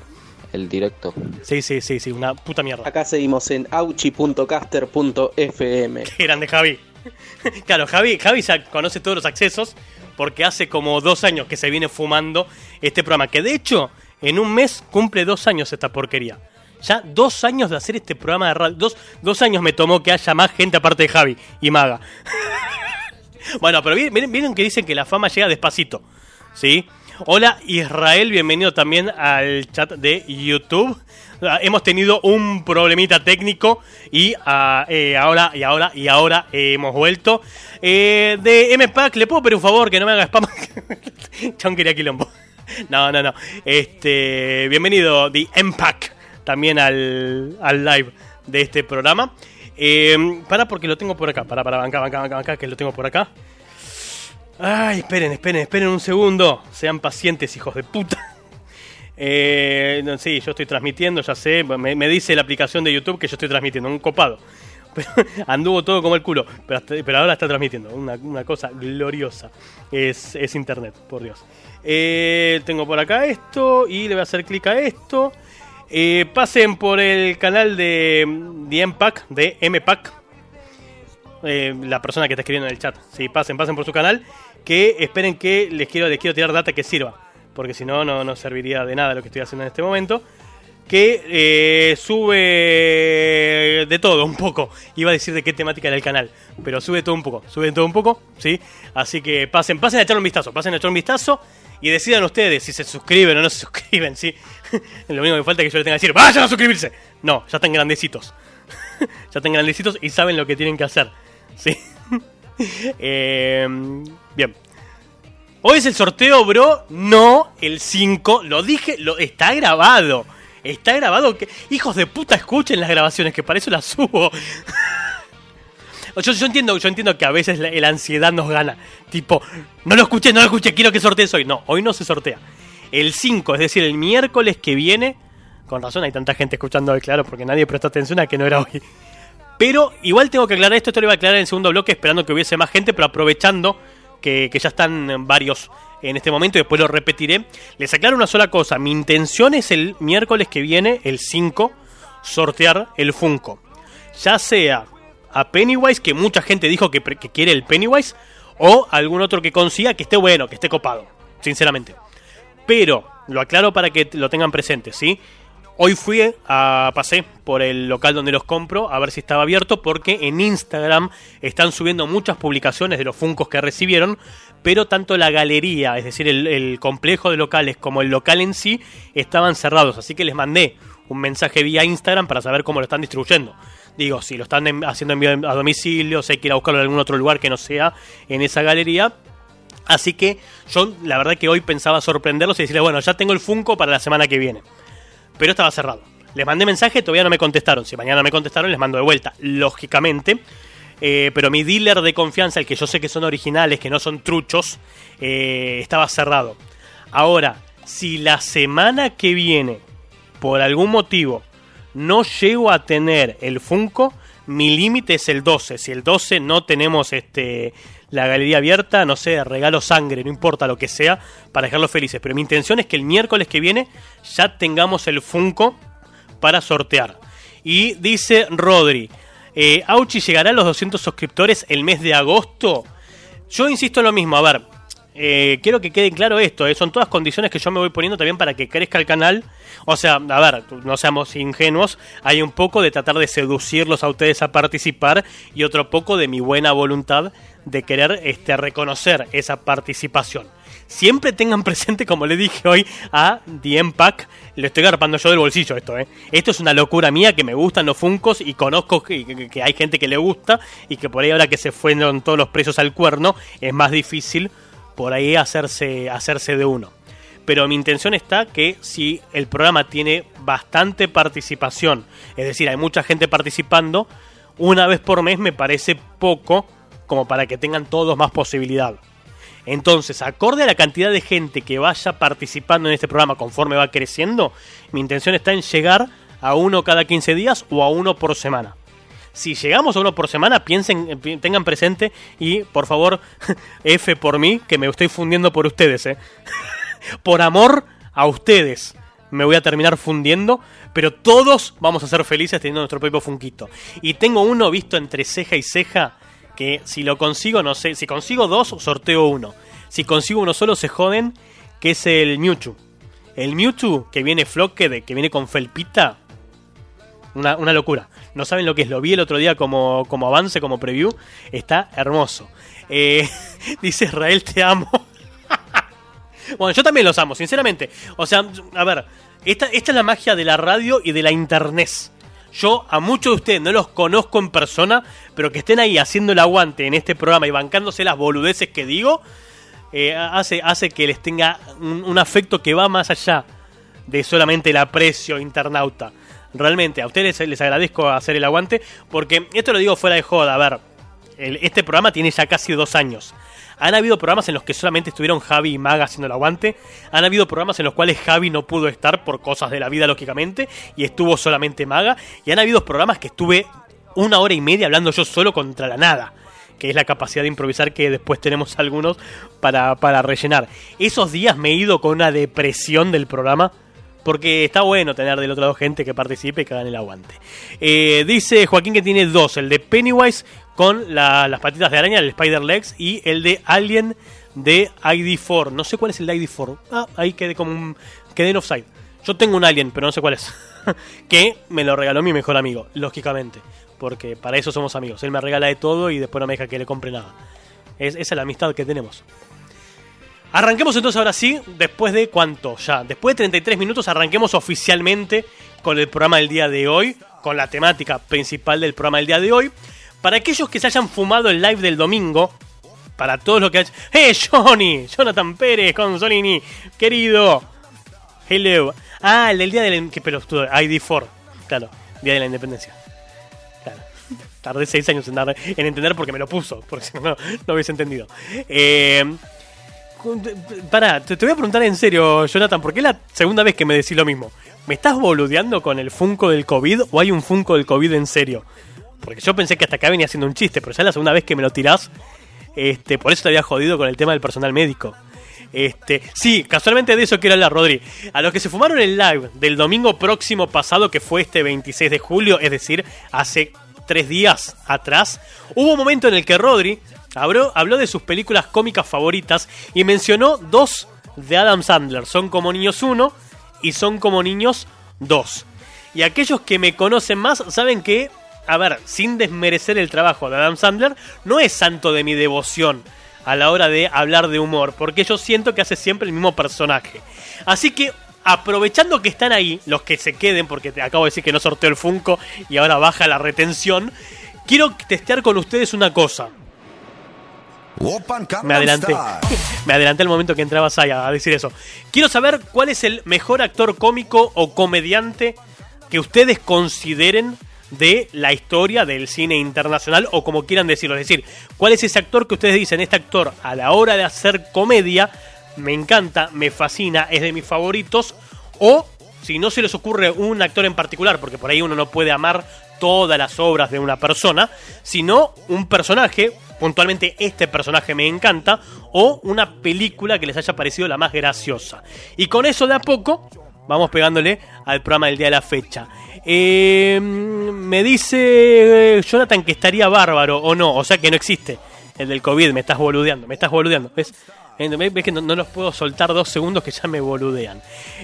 el directo. Sí, sí, sí, sí, una puta mierda. Acá seguimos en auchi.caster.fm. Qué grande Javi. claro, Javi, Javi ya conoce todos los accesos porque hace como dos años que se viene fumando este programa. Que de hecho, en un mes cumple dos años esta porquería. Ya dos años de hacer este programa de radio. Dos, dos años me tomó que haya más gente aparte de Javi y Maga. bueno, pero miren, que dicen que la fama llega despacito. ¿Sí? Hola Israel, bienvenido también al chat de YouTube. Ah, Hemos tenido un problemita técnico y ah, eh, ahora y ahora y ahora hemos vuelto. Eh, de MPAC, ¿le puedo pedir un favor que no me haga spam? Chon quería quilombo. No, no, no. Este, bienvenido de MPAC también al, al live de este programa. Eh, para porque lo tengo por acá. Para, para, banca, banca, banca, banca, que lo tengo por acá. Ay, esperen, esperen, esperen un segundo. Sean pacientes, hijos de puta. Eh, sí, yo estoy transmitiendo, ya sé. Me, dice la aplicación de YouTube que yo estoy transmitiendo, un copado. Anduvo todo como el culo, pero ahora está transmitiendo. Una, una cosa gloriosa. Es, es internet, por Dios. Eh, tengo por acá esto y le voy a hacer clic a esto. Eh, pasen por el canal de, de MPAC, de MPAC, eh, la persona que está escribiendo en el chat. Sí, pasen, pasen por su canal. Que esperen que les quiero, les quiero tirar data que sirva. Porque si no, no, no serviría de nada lo que estoy haciendo en este momento. Que eh, sube de todo un poco. Iba a decir de qué temática era el canal. Pero sube todo un poco. Sube todo un poco. ¿sí? Así que pasen, pasen a echar un vistazo. Pasen a echar un vistazo. Y decidan ustedes si se suscriben o no se suscriben. ¿sí? Lo único que falta es que yo les tenga que decir, vayan a suscribirse. No, ya están grandecitos. ya están grandecitos y saben lo que tienen que hacer. ¿sí? Eh, bien. Hoy es el sorteo, bro. No, el 5. Lo dije, lo, está grabado. Está grabado. Que, hijos de puta, escuchen las grabaciones, que para eso las subo. Yo, yo entiendo, yo entiendo que a veces la, ansiedad nos gana. Tipo, no lo escuché, no lo escuché, quiero que sortees hoy. No, hoy no se sortea. El 5, es decir, el miércoles que viene. Con razón hay tanta gente escuchando hoy, claro, porque nadie prestó atención a que no era hoy. Pero igual tengo que aclarar esto, esto lo iba a aclarar en el segundo bloque, esperando que hubiese más gente, pero aprovechando que, que ya están varios en este momento, y después lo repetiré. Les aclaro una sola cosa, mi intención es el miércoles que viene, el 5, sortear el Funko. Ya sea a Pennywise, que mucha gente dijo que, que quiere el Pennywise, O algún otro que consiga que esté bueno, que esté copado, sinceramente. Pero, lo aclaro para que lo tengan presente, ¿sí? Hoy fui a pasé por el local donde los compro a ver si estaba abierto porque en Instagram están subiendo muchas publicaciones de los funcos que recibieron, pero tanto la galería, es decir, el, el complejo de locales como el local en sí estaban cerrados, así que les mandé un mensaje vía Instagram para saber cómo lo están distribuyendo. Digo, si lo están en- haciendo envío a domicilio, si hay que ir a buscarlo en algún otro lugar que no sea en esa galería, Así que yo la verdad que hoy pensaba sorprenderlos y decirles, bueno, ya tengo el Funko para la semana que viene. Pero estaba cerrado. Les mandé mensaje, todavía no me contestaron. Si mañana me contestaron, les mando de vuelta, lógicamente. Eh, pero mi dealer de confianza, el que yo sé que son originales, que no son truchos, eh, estaba cerrado. Ahora, si la semana que viene, por algún motivo, no llego a tener el Funko, mi límite es el 12. Si el 12 no tenemos este la galería abierta, no sé, regalo sangre, no importa lo que sea, para dejarlos felices. Pero mi intención es que el miércoles que viene ya tengamos el Funko para sortear. Y dice Rodri, eh, Auchi llegará a los 200 suscriptores el mes de agosto. Yo insisto en lo mismo, a ver, eh, quiero que quede claro esto, eh, son todas condiciones que yo me voy poniendo también para que crezca el canal. O sea, a ver, no seamos ingenuos, hay un poco de tratar de seducirlos a ustedes a participar y otro poco de mi buena voluntad de querer este, reconocer esa participación. Siempre tengan presente, como le dije hoy a The Empack, lo estoy garpando yo del bolsillo esto, ¿eh? Esto es una locura mía que me gustan los Funcos y conozco que, que- que hay gente que le gusta y que por ahí ahora que se fueron todos los precios al cuerno es más difícil por ahí hacerse, hacerse de uno. Pero mi intención está que si el programa tiene bastante participación, es decir, hay mucha gente participando, una vez por mes me parece poco como para que tengan todos más posibilidad. Entonces, acorde a la cantidad de gente que vaya participando en este programa conforme va creciendo, mi intención está en llegar a uno cada 15 días o a uno por semana. Si llegamos a uno por semana, piensen, eh, tengan presente y por favor, F por mí, que me estoy fundiendo por ustedes, ¿eh? por amor a ustedes me voy a terminar fundiendo, pero todos vamos a ser felices teniendo nuestro propio funquito. Y tengo uno visto entre ceja y ceja que si lo consigo, no sé, si consigo dos, sorteo uno. Si consigo uno solo, se joden, que es el Mewtwo. El Mewtwo que viene floque, que viene con felpita, una, una locura. No saben lo que es. Lo vi el otro día como, como avance, como preview. Está hermoso. Eh, dice Israel, te amo. bueno, yo también los amo, sinceramente. O sea, a ver, esta, esta es la magia de la radio y de la internet. Yo a muchos de ustedes no los conozco en persona, pero que estén ahí haciendo el aguante en este programa y bancándose las boludeces que digo, eh, hace, hace que les tenga un, afecto que va más allá de solamente el aprecio internauta. Realmente, a ustedes les agradezco hacer el aguante, porque esto lo digo fuera de joda, a ver, este programa tiene ya casi dos años. Han habido programas en los que solamente estuvieron Javi y Maga haciendo el aguante. Han habido programas en los cuales Javi no pudo estar por cosas de la vida, lógicamente, y estuvo solamente Maga. Y han habido programas que estuve una hora y media hablando yo solo contra la nada que es la capacidad de improvisar que después tenemos algunos para, para rellenar. Esos días me he ido con una depresión del programa, porque está bueno tener del otro lado gente que participe y que hagan el aguante. Eh, dice Joaquín que tiene dos, el de Pennywise con la- las patitas de araña, el Spider Legs, y el de Alien de ID4. No sé cuál es el de ID4. Ah, ahí quedé como un... quedé en offside. Yo tengo un Alien, pero no sé cuál es. que me lo regaló mi mejor amigo, lógicamente. Porque para eso somos amigos. Él me regala de todo y después no me deja que le compre nada. Es, esa es la amistad que tenemos. Arranquemos entonces ahora sí, después de cuánto ya, después de 33 minutos arranquemos oficialmente con el programa del día de hoy, con la temática principal del programa del día de hoy. Para aquellos que se hayan fumado el live del domingo, para todos los que hayan... ¡Eh, Johnny! Jonathan Pérez, Consolini, querido. Hello. Ah, el del día de la... ¿Qué pelotudo? ID4. Claro, día de la independencia. Claro. Tardé seis años en, dar- en entender porque me lo puso, porque si no, no, no hubiese entendido. Eh, Pará, te, voy a preguntar en serio, Jonathan, ¿por qué es la segunda vez que me decís lo mismo? ¿Me estás boludeando con el Funko del COVID o hay un Funko del COVID en serio? Porque yo pensé que hasta acá venía haciendo un chiste, pero ya es la segunda vez que me lo tirás. Este, por eso te había jodido con el tema del personal médico. Este, sí, casualmente de eso quiero hablar, Rodri. A los que se fumaron el live del domingo próximo pasado, que fue este 26 de julio, es decir, hace tres días atrás, hubo un momento en el que Rodri Habló, habló de sus películas cómicas favoritas y mencionó dos de Adam Sandler. Son como niños 1 y son como niños 2. Y aquellos que me conocen más saben que, a ver, sin desmerecer el trabajo de Adam Sandler, no es santo de mi devoción a la hora de hablar de humor, porque yo siento que hace siempre el mismo personaje. Así que aprovechando que están ahí, los que se queden, porque te acabo de decir que no sorteo el Funko y ahora baja la retención, quiero testear con ustedes una cosa. Me adelanté. Me adelanté el momento que entrabas ahí a decir eso. Quiero saber cuál es el mejor actor cómico o comediante que ustedes consideren de la historia del cine internacional o como quieran decirlo. Es decir, cuál es ese actor que ustedes dicen, este actor a la hora de hacer comedia me encanta, me fascina, es de mis favoritos. O si no se les ocurre un actor en particular, porque por ahí uno no puede amar todas las obras de una persona, sino un personaje, puntualmente este personaje me encanta, o una película que les haya parecido la más graciosa. Y con eso de a poco vamos pegándole al programa del día de la fecha. Eh, me dice eh, Jonathan que estaría bárbaro o no, o sea que no existe el del COVID, me estás boludeando, me estás boludeando, ¿ves? ¿Ves que no, los puedo soltar dos segundos que ya me boludean?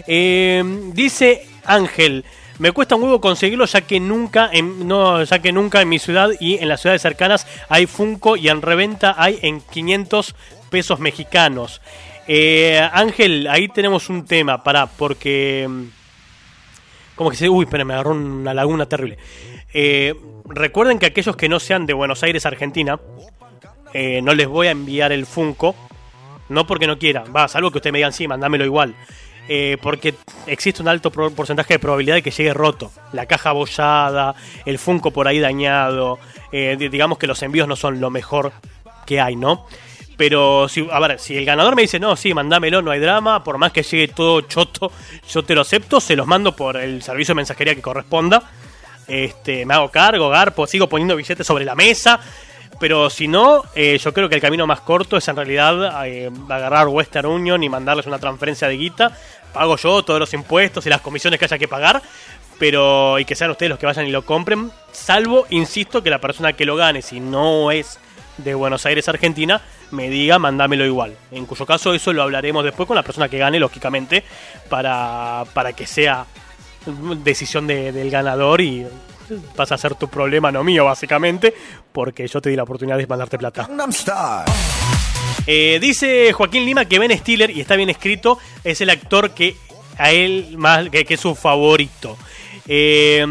Eh, dice Ángel, me cuesta un huevo conseguirlo ya que nunca en, no, ya que nunca en mi ciudad y en las ciudades cercanas hay Funko y en reventa hay en 500 pesos mexicanos. Eh, Ángel, ahí tenemos un tema, para porque... Mm, como que se... Uy, espera, me agarró una laguna terrible. Eh, recuerden que aquellos que no sean de Buenos Aires, Argentina, eh, no les voy a enviar el Funko. No porque no quiera, va, salvo que ustedes me digan sí, mandámelo igual. porque existe un alto porcentaje de probabilidad de que llegue roto. La caja abollada, el Funko por ahí dañado. digamos que los envíos no son lo mejor que hay, ¿no? Pero, si, a ver, si el ganador me dice, no, sí, mandámelo, no hay drama, por más que llegue todo choto, yo te lo acepto, se los mando por el servicio de mensajería que corresponda. Este, me hago cargo, garpo, sigo poniendo billetes sobre la mesa. Pero si no, eh, yo creo que el camino más corto es en realidad eh, agarrar Western Union y mandarles una transferencia de guita. Pago yo todos los impuestos y las comisiones que haya que pagar. Pero, y que sean ustedes los que vayan y lo compren. Salvo, insisto, que la persona que lo gane, si no es de Buenos Aires, Argentina, me diga, mandámelo igual. En cuyo caso eso lo hablaremos después con la persona que gane, lógicamente, para, para que sea decisión del ganador y pasa a ser tu problema, no mío, básicamente, porque yo te di la oportunidad de mandarte plata. Eh, dice Joaquín Lima que Ben Stiller, y está bien escrito, es el actor que a él más que, es su favorito. Eh,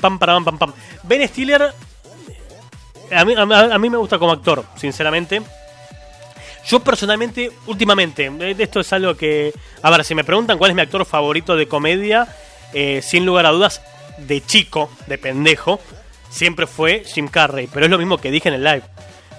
pam, pam, pam, pam. Ben Stiller a mí, a, mí me gusta como actor, sinceramente. Yo personalmente, últimamente, eh, esto es algo que... A ver, si me preguntan cuál es mi actor favorito de comedia, eh, sin lugar a dudas, de chico, de pendejo, siempre fue Jim Carrey. Pero es lo mismo que dije en el live.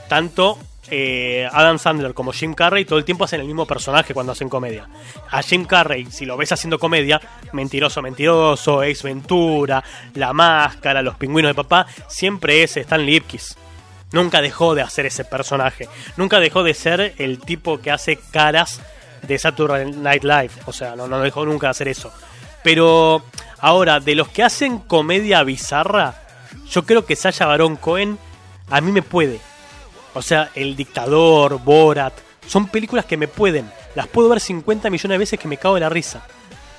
Tanto eh, Adam Sandler como Jim Carrey todo el tiempo hacen el mismo personaje cuando hacen comedia. A Jim Carrey, si lo ves haciendo comedia, mentiroso, mentiroso, Ace Ventura, La Máscara, Los Pingüinos de Papá, siempre es Stan Lipkis. Nunca dejó de hacer ese personaje. Nunca dejó de ser el tipo que hace caras de Saturday Night Live. O sea, no, dejó nunca de hacer eso. Pero ahora, de los que hacen comedia bizarra, yo creo que Sasha Baron Cohen a mí me puede. O sea, El Dictador, Borat, son películas que me pueden. Las puedo ver 50 millones de veces que me cago de la risa.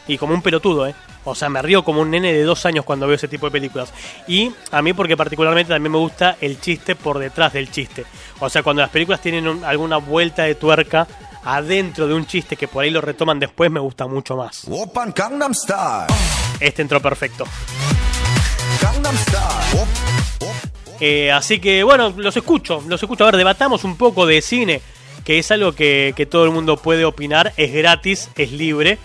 Y como un pelotudo, ¿eh? O sea, me río como un nene de dos años cuando veo ese tipo de películas. Y a mí porque particularmente también me gusta el chiste por detrás del chiste. O sea, cuando las películas tienen alguna vuelta de tuerca adentro de un chiste que por ahí lo retoman después, me gusta mucho más. Este entró perfecto. Eh, así que bueno, los escucho, los escucho. A ver, debatamos un poco de cine, que es algo que, todo el mundo puede opinar, es gratis, es libre.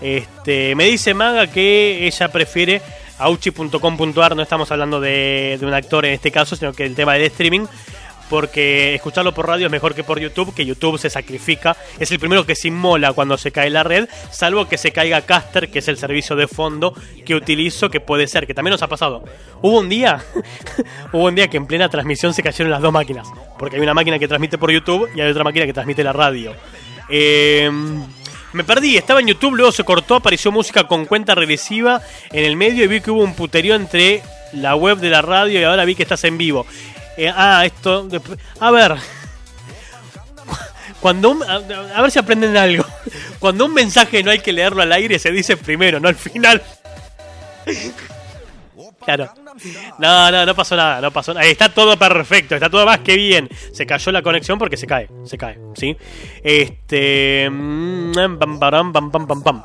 Este, me dice Maga que ella prefiere auchi.com.ar, no estamos hablando de, un actor en este caso, sino que el tema del streaming, porque escucharlo por radio es mejor que por YouTube, que YouTube se sacrifica, es el primero que se inmola cuando se cae la red, salvo que se caiga Caster, que es el servicio de fondo que utilizo, que puede ser, que también nos ha pasado. Hubo un día, hubo un día que en plena transmisión se cayeron las dos máquinas, porque hay una máquina que transmite por YouTube y hay otra máquina que transmite la radio. Em, me perdí, estaba en YouTube, luego se cortó, apareció música con cuenta regresiva en el medio y vi que hubo un puterío entre la web de la radio y ahora vi que estás en vivo. Eh, ah, esto. A ver. Cuando un- a, a ver si aprenden algo. Cuando un mensaje no hay que leerlo al aire, se dice primero, no al final. Claro. No, no, no pasó nada, no pasó nada. Está todo perfecto, está todo más que bien. Se cayó la conexión porque se cae, se cae, ¿sí? Este... mm, pam.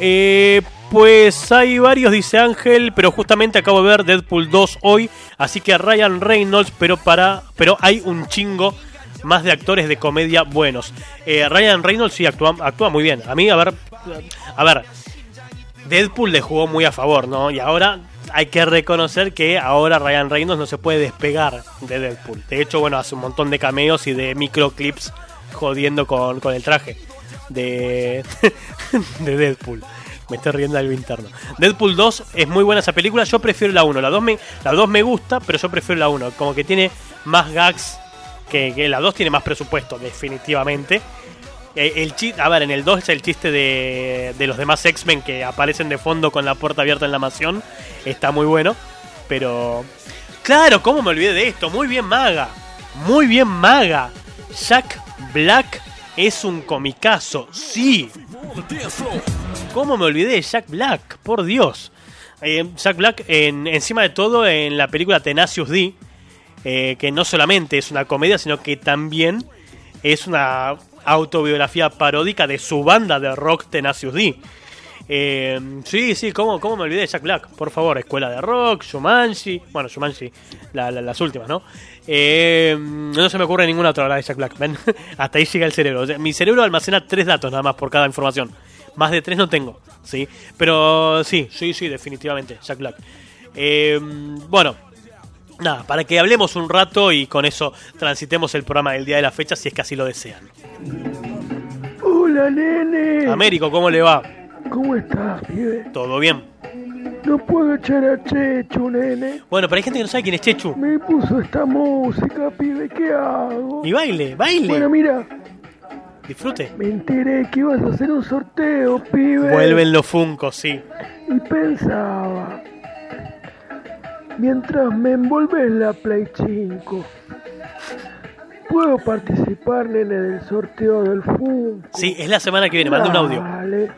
Eh, pues hay varios, dice Ángel, pero justamente acabo de ver Deadpool 2 hoy, así que Ryan Reynolds, pero para, pero hay un chingo más de actores de comedia buenos. Eh, Ryan Reynolds sí actúa, actúa muy bien. A mí, a ver, a ver, Deadpool le jugó muy a favor, ¿no? Y ahora hay que reconocer que ahora Ryan Reynolds no se puede despegar de Deadpool. De hecho, bueno, hace un montón de cameos y de microclips jodiendo con, con el traje de, de Deadpool. Me estoy riendo algo interno. Deadpool 2 es muy buena esa película. Yo prefiero la 1. La 2 me, la 2 me gusta, pero yo prefiero la 1. Como que tiene más gags que, que la 2 tiene más presupuesto, definitivamente. Eh, El chiste, a ver, en el 2 es el chiste de, de los demás X-Men que aparecen de fondo con la puerta abierta en la mansión. Está muy bueno. Pero. Claro, ¿cómo me olvidé de esto? Muy bien, Maga. Muy bien, Maga. Jack Black es un comicazo. Sí. ¿Cómo me olvidé de Jack Black? Por Dios. Eh, Jack Black, en, encima de todo, en la película Tenacious D, eh, que no solamente es una comedia, sino que también es una autobiografía paródica de su banda de rock Tenacious D. Eh, sí, sí, ¿cómo, ¿cómo me olvidé de Jack Black? Por favor, Escuela de Rock, Shumanji. Bueno, Shumanji, la- la- las últimas, ¿no? Eh, no se me ocurre ninguna otra hora de Jack Black. ¿ven? Hasta ahí llega el cerebro. Mi cerebro almacena tres datos nada más por cada información. Más de tres no tengo, ¿sí? Pero sí, sí, sí, definitivamente, Jack Black. Eh, bueno, nada, para que hablemos un rato y con eso transitemos el programa del día de la fecha si es que así lo desean. Hola, nene. Américo, ¿cómo le va? ¿Cómo estás, pibe? ¿Todo bien? No puedo echar a Chechu, nene. Bueno, pero hay gente que no sabe quién es Chechu. Me puso esta música, pibe. ¿Qué hago? Y baile, baile. Bueno, mira, Disfrute. me enteré que ibas a hacer un sorteo, pibe. Vuelven los Funcos, sí. Y pensaba, mientras me envolves la Play 5, ¿puedo participar, nene, del sorteo del Funko? Sí, es la semana que viene. Mande un audio. Dale,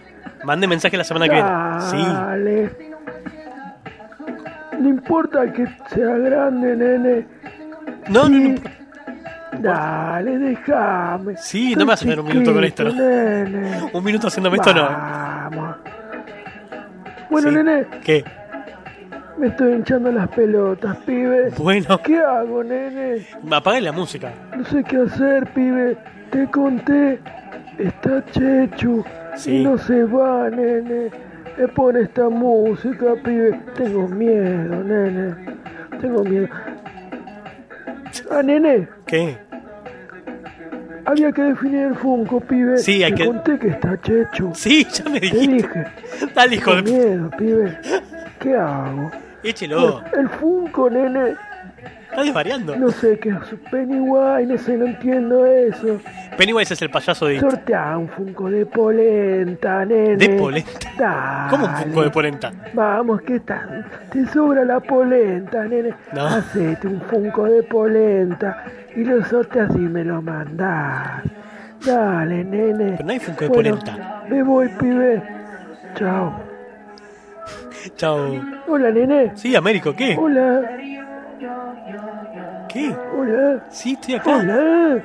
Mande mensaje la semana que viene. Sí. dale. No importa que sea grande, nene. No, no, no. Dale, déjame. Sí, no me vas a hacer un minuto con esto, ¿no? Nene. Un minuto haciéndome esto no. Vamos. Bueno, Sí. nene, ¿Qué? Me estoy hinchando las pelotas, pibe. Bueno, ¿Qué hago, nene? apague la música. No sé qué hacer, pibe. Te conté. Está Chechu. Sí. Y no se va, nene. Me pone esta música, pibe. Tengo miedo, nene. Tengo miedo. Ah, nene. ¿Qué? Había que definir el Funko, pibe. Sí, hay Te que- conté que está Chechu. Sí, ya me Te dijiste. dije. Dale, hijo Tengo de... miedo, pibe. ¿Qué hago? Échelo. El Funko, nene. Está desvariando. No sé qué es Pennywise, no sé, no entiendo eso. Pennywise es el payaso de... Sortea un Funko de polenta, nene. ¿De polenta? Dale. ¿Cómo un Funko de polenta? Vamos, ¿qué tal? Te sobra la polenta, nene. No. Hacete un Funko de polenta y lo sorteas y me lo mandás. Dale, nene. Pero no hay Funko de Bueno, polenta. Me voy, pibe. Chao. Chao. Hola, nene. Sí, Américo, ¿qué? Hola. ¿Qué? Hola. Sí, estoy acá. Hola.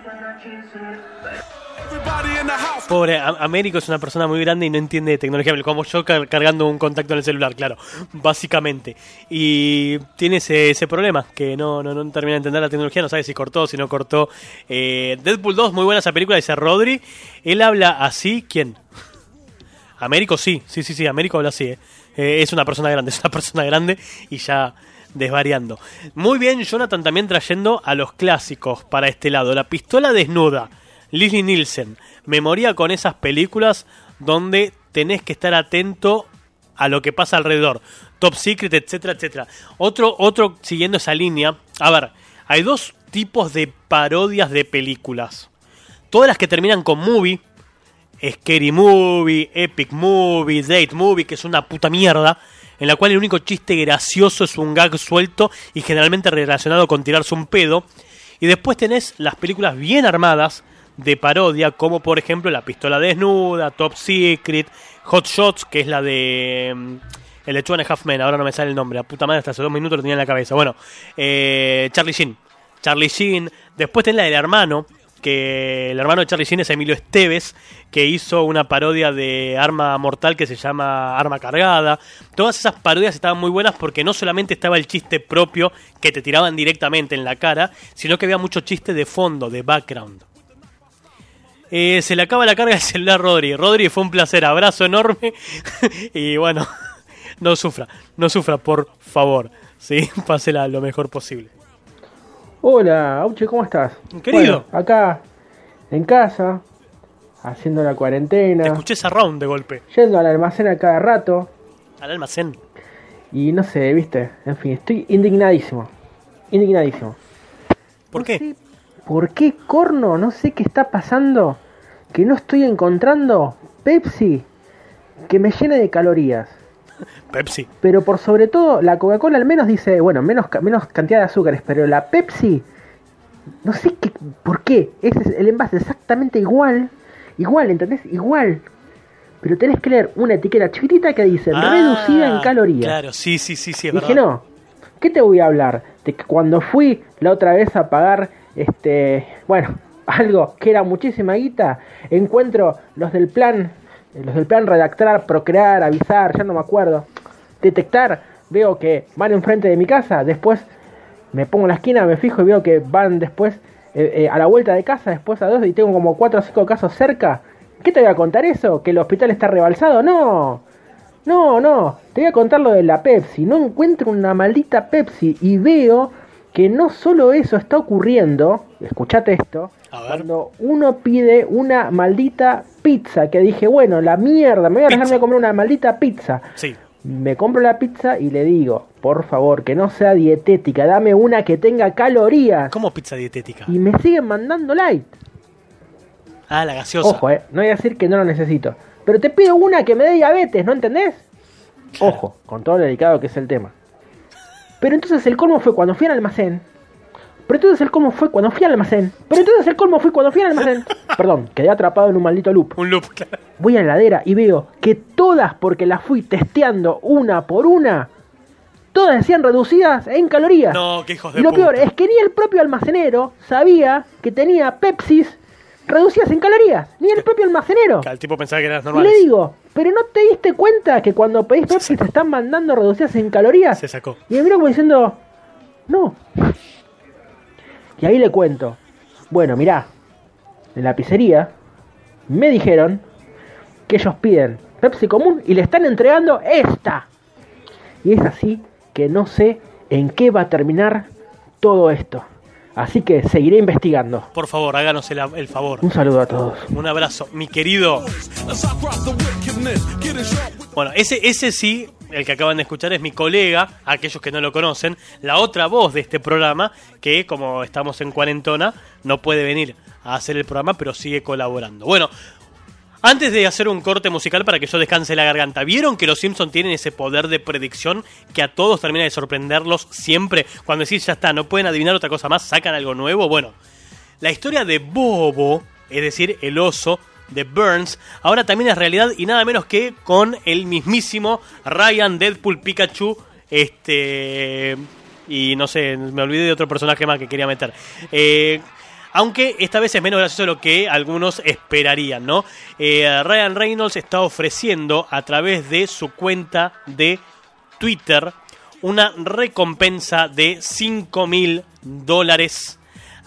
Pobre, A- Américo es una persona muy grande y no entiende de tecnología, como yo car- cargando un contacto en el celular, claro, básicamente. Y tiene ese, ese problema, que no, no, no termina de entender la tecnología, no sabe si cortó, si no cortó. Eh, Deadpool 2, muy buena esa película, dice Rodri. Él habla así, ¿quién? Américo sí, sí, sí, sí, Américo habla así. eh. Eh, es una persona grande, es una persona grande y ya desvariando. Muy bien, Jonathan también trayendo a los clásicos para este lado. La pistola desnuda, Lily Nielsen. Memoria con esas películas donde tenés que estar atento a lo que pasa alrededor. Top Secret, etcétera, etcétera. Otro, otro siguiendo esa línea. A ver, hay dos tipos de parodias de películas. Todas las que terminan con movie, Scary Movie, Epic Movie, Date Movie, que es una puta mierda, en la cual el único chiste gracioso es un gag suelto y generalmente relacionado con tirarse un pedo. Y después tenés las películas bien armadas, de parodia, como por ejemplo La Pistola Desnuda, Top Secret, Hot Shots, que es la de mm, el de and Half Men, ahora no me sale el nombre, la puta madre, hasta hace dos minutos lo tenía en la cabeza. Bueno, eh, Charlie Sheen, Charlie Sheen, después tenés la del hermano, que el hermano de Charlie Sheen es Emilio Esteves, que hizo una parodia de Arma Mortal que se llama Arma Cargada. Todas esas parodias estaban muy buenas porque no solamente estaba el chiste propio que te tiraban directamente en la cara, sino que había mucho chiste de fondo, de background. Eh, se le acaba la carga del celular a Rodri. Rodri, fue un placer, abrazo enorme. y bueno, no sufra, no sufra, por favor. Sí, pásela lo mejor posible. Hola, Auche, ¿cómo estás? Querido. Bueno, acá, en casa, haciendo la Te cuarentena, escuché esa round de golpe. yendo al almacén a cada rato, Al almacén. y no sé, viste, en fin, estoy indignadísimo. Indignadísimo. ¿Por No qué? sé ¿Por qué corno? No sé qué está pasando. Que no estoy encontrando Pepsi que me llene de calorías. Pepsi. Pero por sobre todo, la Coca-Cola al menos dice, bueno, menos, menos cantidad de azúcares, pero la Pepsi, no sé qué, por qué. Ese es el envase exactamente igual, igual, ¿entendés? Igual. Pero tenés que leer una etiqueta chiquitita que dice Ah, reducida en calorías. Claro, sí, sí, sí, sí, es Dije, verdad. no, ¿qué te voy a hablar? De que cuando fui la otra vez a pagar, este, bueno, algo que era muchísima guita, encuentro los del plan, los del plan redactar, procrear, avisar, ya no me acuerdo, detectar, veo que van enfrente de mi casa, después me pongo en la esquina, me fijo y veo que van después eh, eh, a la vuelta de casa, después a dos y tengo como cuatro o cinco casos cerca. ¿Qué te voy a contar eso? ¿Que el hospital está rebalsado? No. No, no, te voy a contar lo de la Pepsi. No encuentro una maldita Pepsi y veo que no solo eso está ocurriendo, escuchate esto. Cuando uno pide una maldita pizza, que dije, bueno, la mierda, me voy a dejarme comer una maldita pizza. Sí. Me compro la pizza y le digo, por favor, que no sea dietética, dame una que tenga calorías. ¿Cómo pizza dietética? Y me siguen mandando light. Ah, la gaseosa. Ojo, eh, no voy a decir que no lo necesito. Pero te pido una que me dé diabetes, ¿no entendés? Ojo, con todo lo delicado que es el tema. Pero entonces el colmo fue cuando fui al almacén. Pero entonces el colmo fue cuando fui al almacén. Pero entonces el colmo fue cuando fui al almacén. Perdón, quedé atrapado en un maldito loop. Un loop, claro. Voy a la heladera y veo que todas, porque las fui testeando una por una, todas decían reducidas en calorías. No, qué hijos Y de lo puta. peor es que ni el propio almacenero sabía que tenía Pepsis reducidas en calorías. Ni el propio almacenero. El tipo pensaba que eras Y normal. le digo, ¿pero no te diste cuenta que cuando pedís Pepsi te están mandando reducidas en calorías? Se sacó. Y me miró como diciendo, no. Y ahí le cuento, bueno, mirá, en la pizzería me dijeron que ellos piden Pepsi común y le están entregando esta. Y es así que no sé en qué va a terminar todo esto. Así que seguiré investigando. Por favor, háganos el, el favor. Un saludo a todos. Un abrazo, mi querido. Bueno, ese, ese sí, el que acaban de escuchar es mi colega, aquellos que no lo conocen, la otra voz de este programa, que como estamos en cuarentona, no puede venir a hacer el programa, pero sigue colaborando. Bueno, antes de hacer un corte musical para que yo descanse la garganta, ¿vieron que los Simpsons tienen ese poder de predicción que a todos termina de sorprenderlos siempre? Cuando decís, ya está, no pueden adivinar otra cosa más, sacan algo nuevo. Bueno, la historia de Bobo, es decir, el oso de Burns, ahora también es realidad y nada menos que con el mismísimo Ryan Deadpool Pikachu, este... Y no sé, me olvidé de otro personaje más que quería meter. Eh, aunque esta vez es menos gracioso de lo que algunos esperarían, ¿no? Eh, Ryan Reynolds está ofreciendo a través de su cuenta de Twitter una recompensa de 5 mil dólares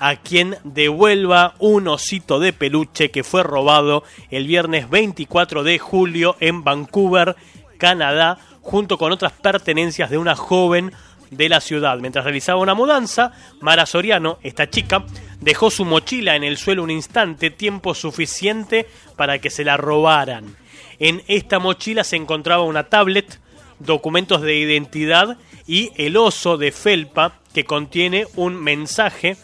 a quien devuelva un osito de peluche que fue robado el viernes 24 de julio en Vancouver, Canadá, junto con otras pertenencias de una joven de la ciudad. Mientras realizaba una mudanza, Mara Soriano, esta chica, dejó su mochila en el suelo un instante, tiempo suficiente para que se la robaran. En esta mochila se encontraba una tablet, documentos de identidad y el oso de felpa que contiene un mensaje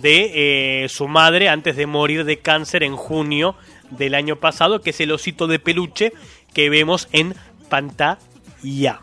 de eh, su madre antes de morir de cáncer en junio del año pasado, que es el osito de peluche que vemos en pantalla.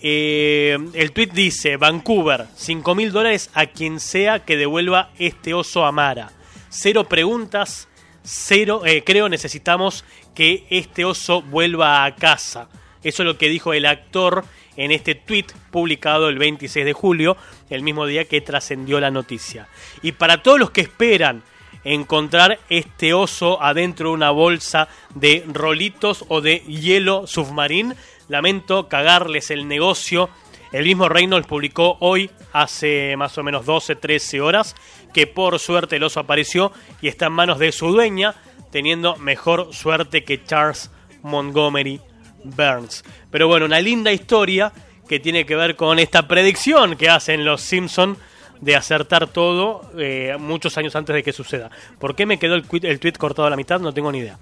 Eh, el tweet dice, Vancouver, 5 mil dólares a quien sea que devuelva este oso a Mara. cero preguntas, cero, eh, creo necesitamos que este oso vuelva a casa. Eso es lo que dijo el actor en este tweet publicado el 26 de julio, el mismo día que trascendió la noticia. Y para todos los que esperan encontrar este oso adentro de una bolsa de rolitos o de hielo submarín, lamento cagarles el negocio. El mismo Reynolds publicó hoy, hace más o menos 12, 13 horas, que por suerte el oso apareció y está en manos de su dueña, teniendo mejor suerte que Charles Montgomery Burns. Pero bueno, una linda historia que tiene que ver con esta predicción que hacen los Simpson de acertar todo eh, muchos años antes de que suceda. ¿Por qué me quedó el, tweet, cortado a la mitad? No tengo ni idea.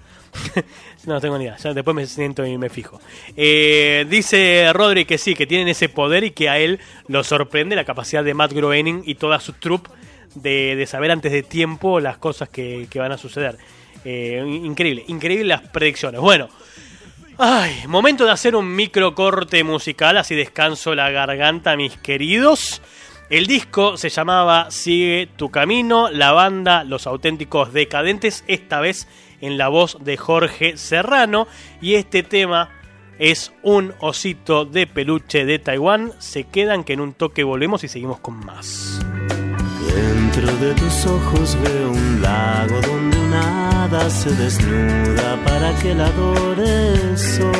no tengo ni idea. Ya después me siento y me fijo. Eh, dice Rodri que sí, que tienen ese poder y que a él lo sorprende la capacidad de Matt Groening y toda su troupe de, saber antes de tiempo las cosas que, que van a suceder. Eh, increíble, increíble las predicciones. Bueno. Ay, momento de hacer un micro corte musical, así descanso la garganta, mis queridos. El disco se llamaba Sigue tu camino, la banda Los auténticos decadentes, esta vez en la voz de Jorge Serrano, y este tema es un osito de peluche de Taiwán. Se quedan que en un toque volvemos y seguimos con más. Dentro de tus ojos veo un lago donde una hada se desnuda para que la adore el sol.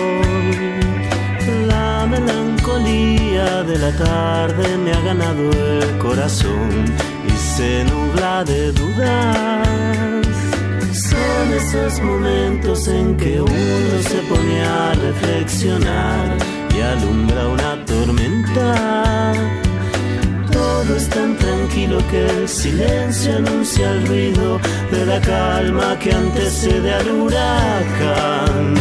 La melancolía de la tarde me ha ganado el corazón y se nubla de dudas. Son esos momentos en que uno se pone a reflexionar y alumbra una tormenta. Es tan tranquilo que el silencio anuncia el ruido de la calma que antecede al huracán.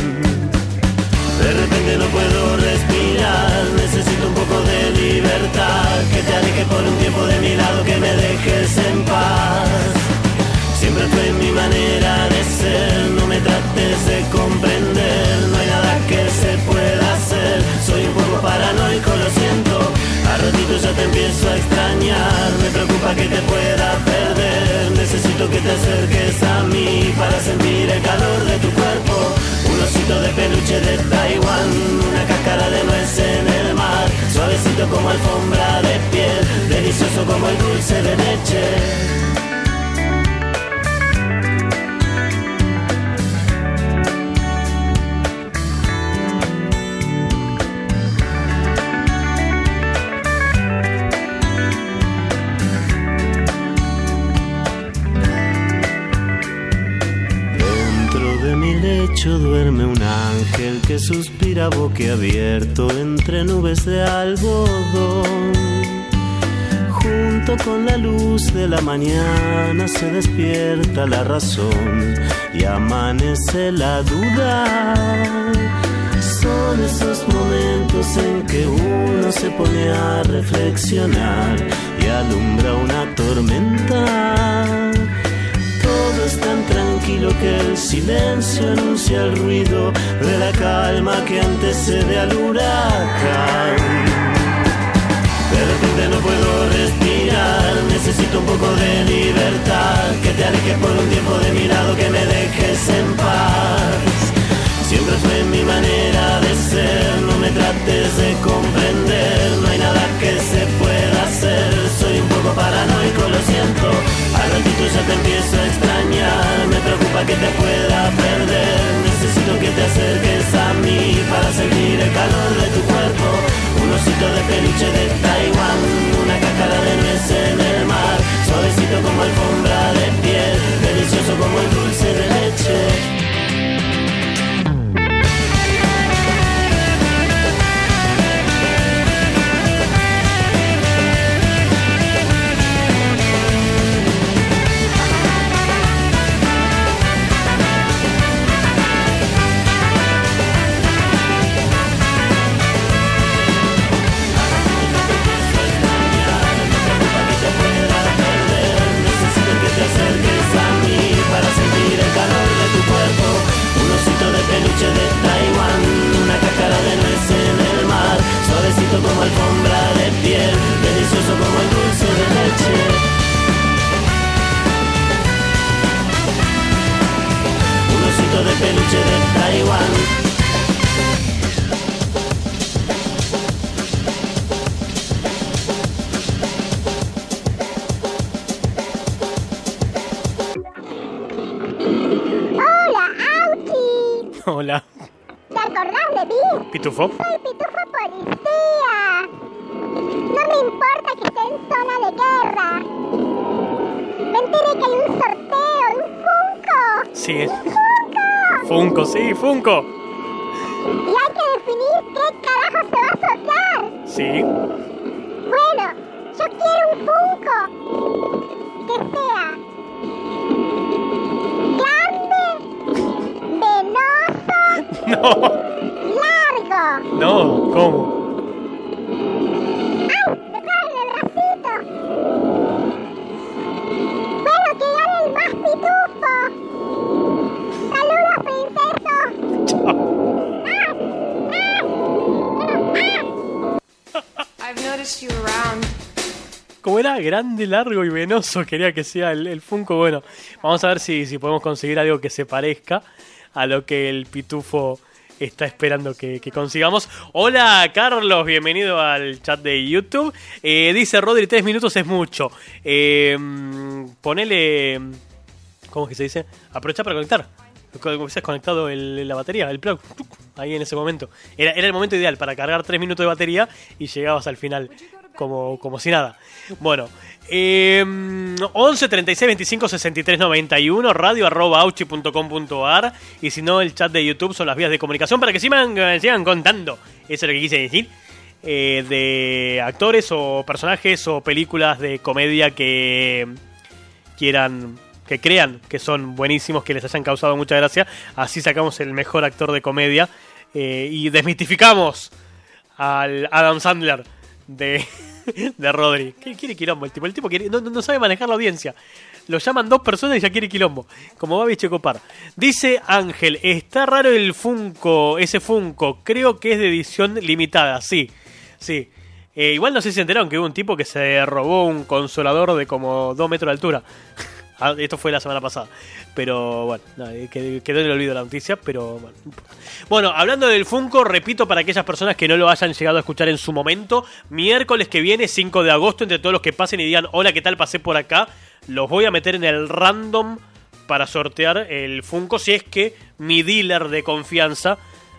De repente no puedo respirar, necesito un poco de libertad, que te aleje por un tiempo de mi lado, que me dejes en paz. Siempre fue mi manera de ser, no me trates de comprender, no hay nada que se pueda hacer, soy un poco paranoico, lo siento, a ratito ya te empiezo a extrañar, me preocupa que te pueda perder, necesito que te acerques a mí para sentir el calor de tu cuerpo, un osito de peluche de Taiwán, una cáscara de nuez en el mar, suavecito como alfombra de piel, delicioso como el dulce de leche. Lecho duerme un ángel que suspira boquiabierto entre nubes de algodón. Junto con la luz de la mañana se despierta la razón y amanece la duda. Son esos momentos en que uno se pone a reflexionar y alumbra una tormenta. Tranquilo que el silencio anuncia el ruido de la calma que antecede al huracán. De repente no puedo respirar, necesito un poco de libertad, que te alejes por un tiempo de mi lado, que me dejes en paz. Siempre fue mi manera de ser, no me trates de comprender, no hay nada que se pueda hacer, soy un poco paranoico, lo siento, al ratito ya te empiezo a extrañar, me preocupa que te pueda perder. Necesito que te acerques a mí para sentir el calor de tu cuerpo. Un osito de peluche de Taiwán, una cáscara de nuez en el mar, suavecito como alfombra de piel, delicioso como el dulce de leche. peluche de Taiwán, una cáscara de nuez en el mar, suavecito como alfombra de piel, delicioso como el dulce de leche. Un osito de peluche de Taiwán, Pitufo. Soy Pitufo Policía. No me importa que esté en zona de guerra. Me enteré que hay un sorteo un Funko. Sí, es ¡Funko! Funko, sí, Funko. No, ¿cómo? ¡Ay! ¡Me traen el bracito! Bueno, que gane el más pitufo. ¡Saludos, princeso! ¡Ah! ¡Ah! ¡Ah! I've noticed you around. Como era grande, largo y venoso, quería que sea el, el Funko. Bueno, vamos a ver si, si podemos conseguir algo que se parezca a lo que el pitufo está esperando que, consigamos. Hola, Carlos, bienvenido al chat de YouTube. Eh, dice Rodri, tres minutos es mucho. Mm, ponele. ¿Cómo es que se dice? Aprovecha para conectar. Has conectado la batería, el plug, ahí en ese momento. Era, era el momento ideal para cargar 3 minutos de batería y llegabas al final como, como si nada. Bueno, eh, 11 36 25 63 91, radio arroba auchi.com.ar y si no, el chat de YouTube son las vías de comunicación para que sigan, eh, sigan contando. Eso es lo que quise decir. eh, de actores o personajes o películas de comedia que quieran que crean que son buenísimos, que les hayan causado mucha gracia. Así sacamos el mejor actor de comedia eh, y desmitificamos al Adam Sandler de, de Rodri. ¿Qué quiere quilombo el tipo? El tipo quiere- no, sabe manejar la audiencia. Lo llaman dos personas y ya quiere quilombo. Como Babi Checopar. Dice Ángel, está raro el Funko, ese Funko. Creo que es de edición limitada. Sí, sí. Eh, igual no sé si se enteraron que hubo un tipo que se robó un consolador de como 2 metros de altura. Ah, Esto fue la semana pasada. Pero bueno, no, eh, quedó en el olvido la noticia, pero bueno. Bueno, hablando del Funko, repito para aquellas personas que no lo hayan llegado a escuchar en su momento, miércoles que viene, 5 de agosto, entre todos los que pasen y digan, hola, ¿qué tal? Pasé por acá, los voy a meter en el random para sortear el Funko, si es que mi dealer de confianza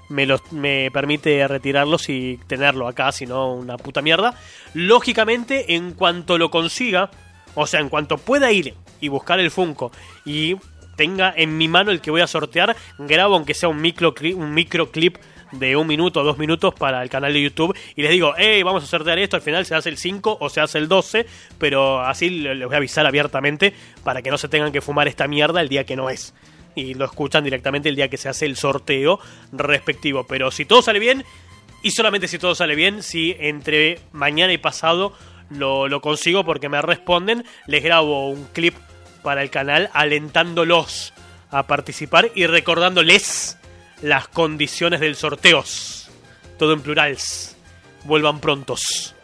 me, los, me permite retirarlos y tenerlo acá, si no una puta mierda. Lógicamente, en cuanto lo consiga, o sea, en cuanto pueda ir y buscar el Funko y tenga en mi mano el que voy a sortear, grabo aunque sea un microclip, un microclip de un minuto o dos minutos para el canal de YouTube y les digo, hey, vamos a sortear esto, al final se hace el 5 o se hace el 12, pero así le- les voy a avisar abiertamente para que no se tengan que fumar esta mierda el día que no es. Y lo escuchan directamente el día que se hace el sorteo respectivo. Pero si todo sale bien, y solamente si todo sale bien, si entre mañana y pasado lo, lo consigo porque me responden, les grabo un clip para el canal alentándolos a participar y recordándoles las condiciones del sorteo. Todo en plurals. Vuelvan prontos.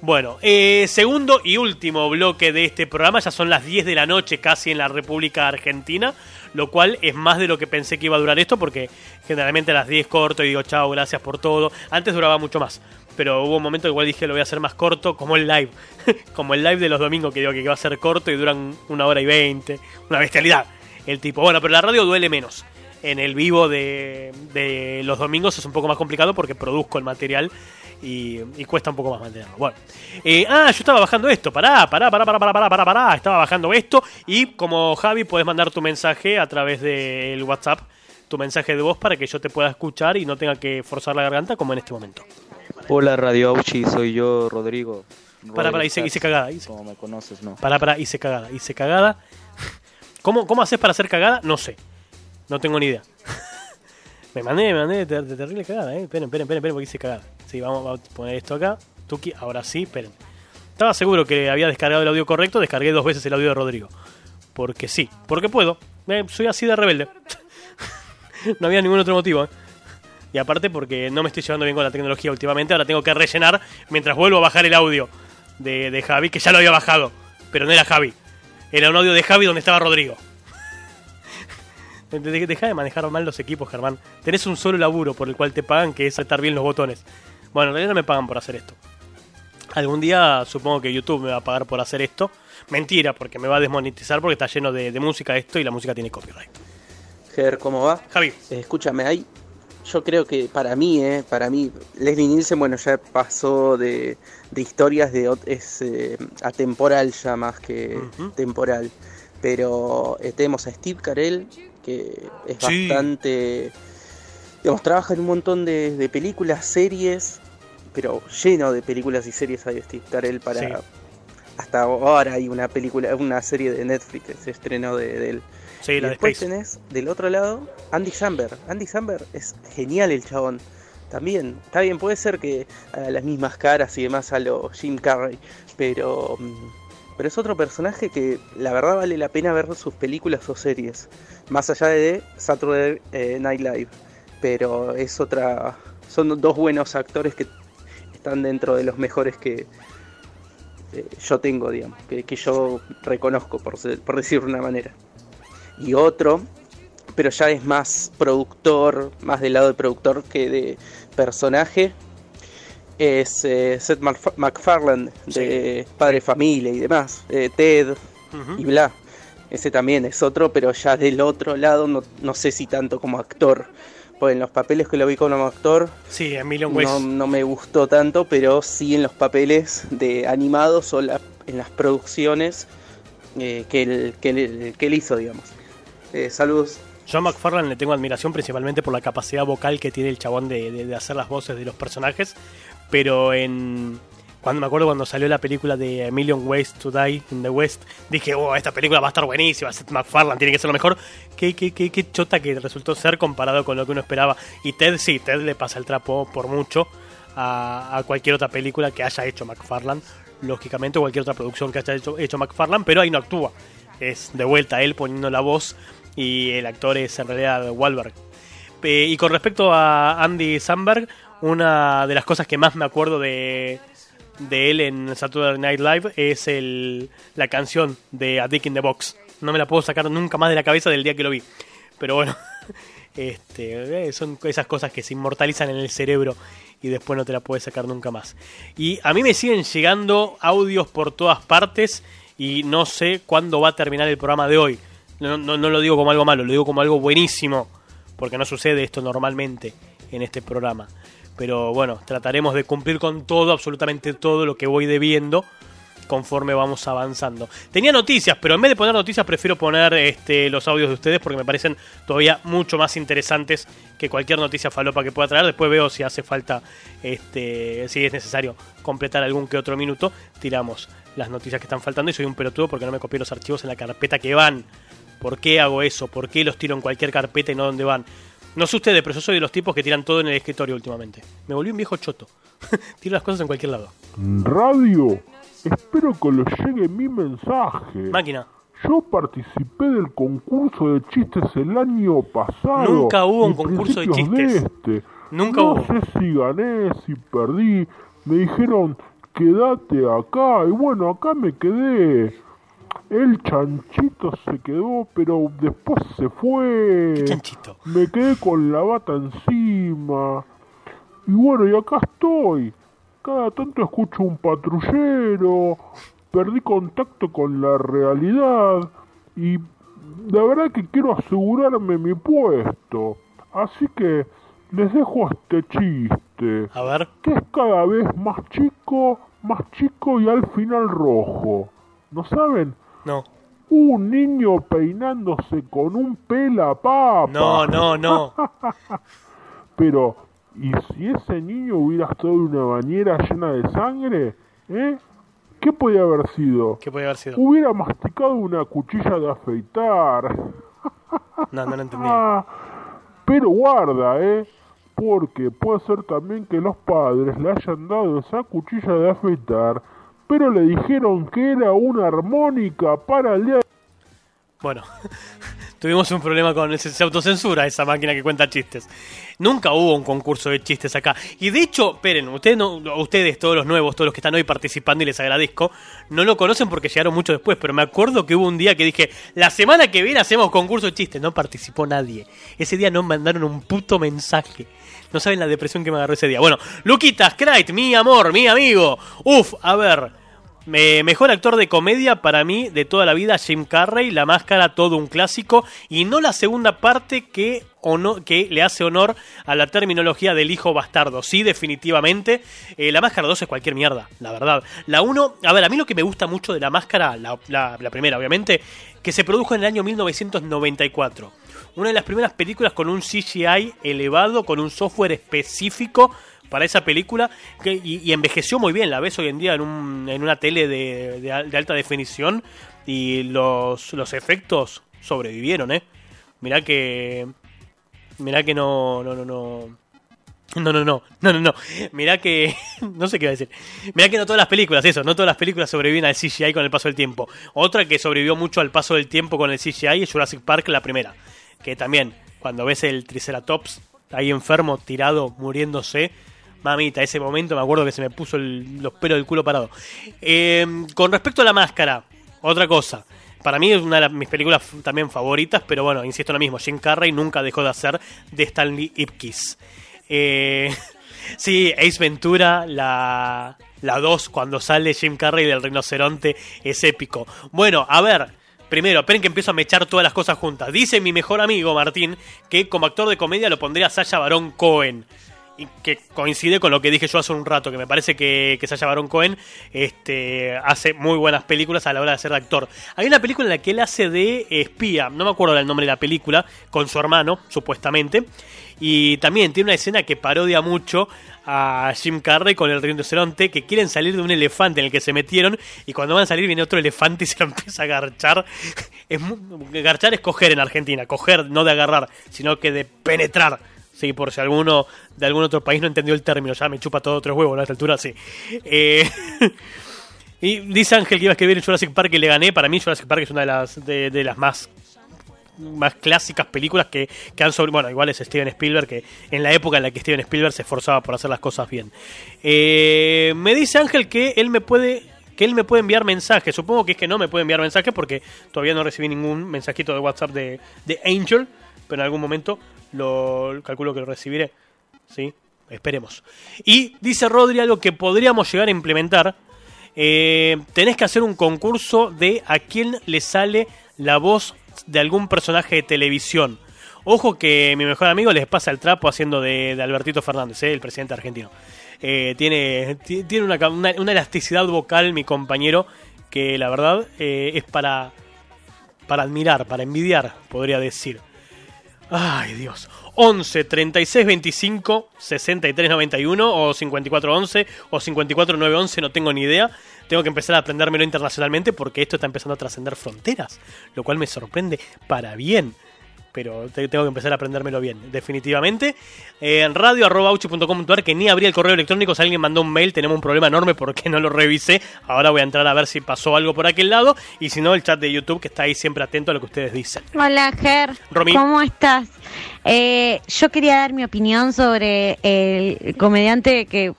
Bueno, eh, segundo y último bloque de este programa, ya son las 10 de la noche casi en la República Argentina, lo cual es más de lo que pensé que iba a durar esto, porque generalmente a las 10 corto y digo chao, gracias por todo. Antes duraba mucho más, pero hubo un momento que igual dije lo voy a hacer más corto, como el live. como el live de los domingos que digo que va a ser corto y duran una hora y veinte. Una bestialidad. El tipo, bueno, pero la radio duele menos. En el vivo de, de los domingos es un poco más complicado porque produzco el material y, y cuesta un poco más mantenerlo. Bueno, eh, ah, yo estaba bajando esto. Pará, pará, pará, pará, pará, pará, pará. Estaba bajando esto. Y como Javi, puedes mandar tu mensaje a través del WhatsApp, tu mensaje de voz para que yo te pueda escuchar y no tenga que forzar la garganta como en este momento. Hola Radio Auchi, soy yo, Rodrigo. Pará, pará, hice, hice cagada, hice, Como me conoces, ¿no? pará, pará, hice cagada, hice cagada. ¿Cómo, ¿Cómo haces para hacer cagada? No sé, no tengo ni idea. me mandé, me mandé de, de terrible cagada, eh. Esperen, esperen, esperen, esperen, porque hice cagada. Sí, vamos, vamos a poner esto acá. Tuki, ahora sí, esperen. Estaba seguro que había descargado el audio correcto, descargué dos veces el audio de Rodrigo. Porque sí, porque puedo. Eh, soy así de rebelde. no había ningún otro motivo. eh. Y aparte porque no me estoy llevando bien con la tecnología últimamente, ahora tengo que rellenar mientras vuelvo a bajar el audio de, de Javi, que ya lo había bajado, pero no era Javi. Era un audio de Javi donde estaba Rodrigo. De- de- Deja de manejar mal los equipos, Germán. Tenés un solo laburo por el cual te pagan, que es apretar bien los botones. Bueno, en realidad no me pagan por hacer esto. Algún día supongo que YouTube me va a pagar por hacer esto. Mentira, porque me va a desmonetizar porque está lleno de, de música esto y la música tiene copyright. Ger, ¿cómo va? Javi, Eh, escúchame, ahí yo creo que para mí, eh, para mí, Leslie Nielsen, bueno, ya pasó de, de historias de es eh, atemporal ya más que temporal. Pero eh, tenemos a Steve Carell, que es Sí. bastante, digamos, trabaja en un montón de, de películas, series, pero lleno de películas y series hay Steve Carell para Sí. hasta ahora hay una película, una serie de Netflix que se estrenó de, de él. Sí, Y la de después Space. tenés del otro lado Andy Samberg. Andy Samberg es genial el chabón. También, está bien, puede ser que haga las mismas caras y demás a lo Jim Carrey, pero, mm, pero es otro personaje que la verdad vale la pena ver sus películas o series, más allá de Saturday eh, Night Live. Pero es otra, son dos buenos actores que están dentro de los mejores que eh, yo tengo, digamos, que, que yo reconozco, por, ser- por decirlo de una manera y otro, pero ya es más productor, más del lado de productor que de personaje, es eh, Seth Macf- MacFarlane de Padre Familia y demás, eh, Ted y bla. Ese también es otro, pero ya del otro lado no, no sé si tanto como actor. Pues en los papeles que lo vi como actor Sí, Ways. no, no me gustó tanto, pero sí en los papeles de animados o la- en las producciones eh, que, él, que, él, que él hizo, digamos. Eh, saludos. John McFarlane le tengo admiración principalmente por la capacidad vocal que tiene el chabón de, hacer las voces de los personajes. Pero en. Cuando me acuerdo cuando salió la película de A Million Ways to Die in the West, dije, oh, esta película va a estar buenísima, Seth MacFarlane tiene que ser lo mejor. Qué, qué, qué, qué chota que resultó ser comparado con lo que uno esperaba. Y Ted, sí, Ted le pasa el trapo por mucho a, a cualquier otra película que haya hecho McFarlane, lógicamente, cualquier otra producción que haya hecho, hecho McFarlane, pero ahí no actúa. Es de vuelta él poniendo la voz y el actor es en realidad Wahlberg. Eh, y con respecto a Andy Samberg, una de las cosas que más me acuerdo de, de él en Saturday Night Live es el, la canción de A Dick in the Box. No me la puedo sacar nunca más de la cabeza del día que lo vi. Pero bueno, este, eh, son esas cosas que se inmortalizan en el cerebro y después no te la puedes sacar nunca más. Y a mí me siguen llegando audios por todas partes y no sé cuándo va a terminar el programa de hoy. No, no, no lo digo como algo malo, lo digo como algo buenísimo, porque no sucede esto normalmente en este programa. Pero bueno, trataremos de cumplir con todo, absolutamente todo lo que voy debiendo conforme vamos avanzando. Tenía noticias, pero en vez de poner noticias prefiero poner este, los audios de ustedes porque me parecen todavía mucho más interesantes que cualquier noticia falopa que pueda traer. Después veo si hace falta, este, si es necesario completar algún que otro minuto, tiramos las noticias que están faltando y soy un pelotudo porque no me copié los archivos en la carpeta que van. ¿Por qué hago eso? ¿Por qué los tiro en cualquier carpeta y no donde van? No sé ustedes, pero yo soy de los tipos que tiran todo en el escritorio últimamente. Me volví un viejo choto. Tiro las cosas en cualquier lado. Radio, espero que les llegue mi mensaje. Máquina. Yo participé del concurso de chistes el año pasado. Nunca hubo un concurso de chistes. este. Nunca no hubo. sé si gané, si perdí. Me dijeron, quédate acá. Y bueno, acá me quedé. El chanchito se quedó, pero después se fue. ¿Qué chanchito? Me quedé con la bata encima. Y bueno, y acá estoy. Cada tanto escucho un patrullero. Perdí contacto con la realidad. Y la verdad que quiero asegurarme mi puesto. Así que les dejo este chiste. A ver. Que es cada vez más chico, más chico y al final rojo. ¿No saben? No. Un niño peinándose con un pela papa. No, no, no. Pero, ¿y si ese niño hubiera estado en una bañera llena de sangre? ¿Eh? ¿Qué podía haber sido? ¿Qué puede haber sido? Hubiera masticado una cuchilla de afeitar. No, no lo entendí. Pero guarda, ¿eh? Porque puede ser también que los padres le hayan dado esa cuchilla de afeitar, pero le dijeron que era una armónica para el día Bueno, Tuvimos un problema con ese, se autocensura esa máquina que cuenta chistes. Nunca hubo un concurso de chistes acá. Y de hecho, esperen, ustedes, no, ustedes, todos los nuevos, todos los que están hoy participando y les agradezco, no lo conocen porque llegaron mucho después, pero me acuerdo que hubo un día que dije, la semana que viene hacemos concurso de chistes. No participó nadie. Ese día no mandaron un puto mensaje. No saben la depresión que me agarró ese día. Bueno, Luquitas Krait, mi amor, mi amigo. Uf, a ver. Me- mejor actor de comedia para mí de toda la vida, Jim Carrey, La Máscara, todo un clásico, y no la segunda parte que, ono- que le hace honor a la terminología del hijo bastardo. Sí, definitivamente, eh, La Máscara 2 es cualquier mierda, la verdad. La 1, a ver, a mí lo que me gusta mucho de La Máscara, la, la- la primera obviamente, que se produjo en el año 1994. Una de las primeras películas con un CGI elevado, con un software específico para esa película y, envejeció muy bien. La ves hoy en día en, un- en una tele de, de de alta definición y los, los efectos sobrevivieron, ¿eh? Mirá que... Mirá que no... No, no, no... No, no, no, no, no, no. Mirá que. No sé qué iba a decir. Mirá que no todas las películas, eso, no todas las películas sobreviven al CGI con el paso del tiempo. Otra que sobrevivió mucho al paso del tiempo con el CGI es Jurassic Park, la primera. Que también, cuando ves el Triceratops ahí enfermo, tirado, muriéndose. Mamita, ese momento me acuerdo que se me puso el- los pelos del culo parado. Eh, con respecto a la máscara, otra cosa. Para mí es una de mis películas también favoritas, pero bueno, insisto en lo mismo. Jim Carrey nunca dejó de hacer de Stanley Ipkiss. Eh, sí, Ace Ventura, la, la 2, cuando sale Jim Carrey del rinoceronte, es épico. Bueno, a ver, primero, esperen que empiezo a mechar todas las cosas juntas. Dice mi mejor amigo Martín que como actor de comedia lo pondría Sasha Baron Cohen. Y que coincide con lo que dije yo hace un rato, que me parece que, Sacha Baron Cohen este, hace muy buenas películas a la hora de ser actor. Hay una película en la que él hace de espía, no me acuerdo del nombre de la película, con su hermano, supuestamente. Y también tiene una escena que parodia mucho a Jim Carrey con el rinoceronte, que quieren salir de un elefante en el que se metieron, y cuando van a salir viene otro elefante y se lo empieza a garchar. Es garchar es coger en Argentina, coger no de agarrar, sino que de penetrar. Sí, por si alguno de algún otro país no entendió el término, ya me chupa todo tres huevos ¿no? a esta altura, sí. Eh, y dice Ángel que iba a escribir Jurassic Park y le gané. Para mí Jurassic Park es una de las, de, de las más más clásicas películas que, que han sobre... Bueno, igual es Steven Spielberg, que en la época en la que Steven Spielberg se esforzaba por hacer las cosas bien. Eh, me dice Ángel que él me puede que él me puede enviar mensajes. Supongo que es que no me puede enviar mensajes porque todavía no recibí ningún mensajito de WhatsApp de, de Angel, pero en algún momento lo calculo que lo recibiré. ¿Sí? Esperemos. Y dice Rodri algo que podríamos llegar a implementar. Eh, tenés que hacer un concurso de a quién le sale la voz de algún personaje de televisión. Ojo que mi mejor amigo les pasa el trapo haciendo de, Albertito Fernández, ¿eh? el presidente argentino. Eh, tiene ti- tiene una- una elasticidad vocal, mi compañero, que la verdad eh, es para, para admirar, para envidiar, podría decir. Ay, Dios. 11 36 25 63 91 o 54 11 o 54 9 11, no tengo ni idea. Tengo que empezar a aprendérmelo internacionalmente porque esto está empezando a trascender fronteras, lo cual me sorprende para bien. Pero te- tengo que empezar a aprendérmelo bien, definitivamente. Eh, en radio.com.ar, que ni abrí el correo electrónico. Si alguien mandó un mail, tenemos un problema enorme porque no lo revisé. Ahora voy a entrar a ver si pasó algo por aquel lado. Y si no, el chat de YouTube, que está ahí siempre atento a lo que ustedes dicen. Hola, Ger. Romy. ¿Cómo estás? Eh, yo quería dar mi opinión sobre el comediante que,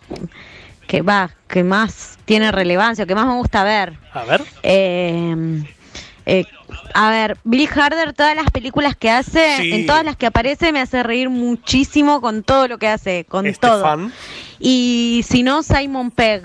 que va, que más tiene relevancia, que más me gusta ver. A ver. Eh, eh, a ver, Bill Harder, todas las películas que hace, Sí. en todas las que aparece, me hace reír muchísimo con todo lo que hace, con todo. Estefan. Y si no, Simon Pegg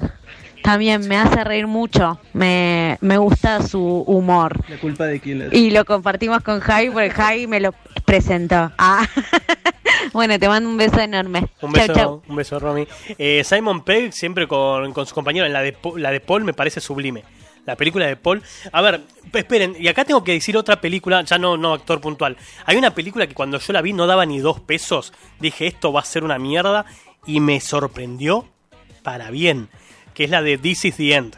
también me hace reír mucho. Me, me gusta su humor. La culpa de quién es. Y lo compartimos con Javi porque Javi me lo presentó. Ah. bueno, te mando un beso enorme. Un beso, chau. un beso, Romy. Eh, Simon Pegg, siempre con, con su compañero, en la de, la de Paul me parece sublime. La película de Paul. A ver, esperen, y acá tengo que decir otra película, ya no, no actor puntual. Hay una película que cuando yo la vi no daba ni dos pesos. Dije, esto va a ser una mierda. Y me sorprendió para bien. Que es la de This is the End.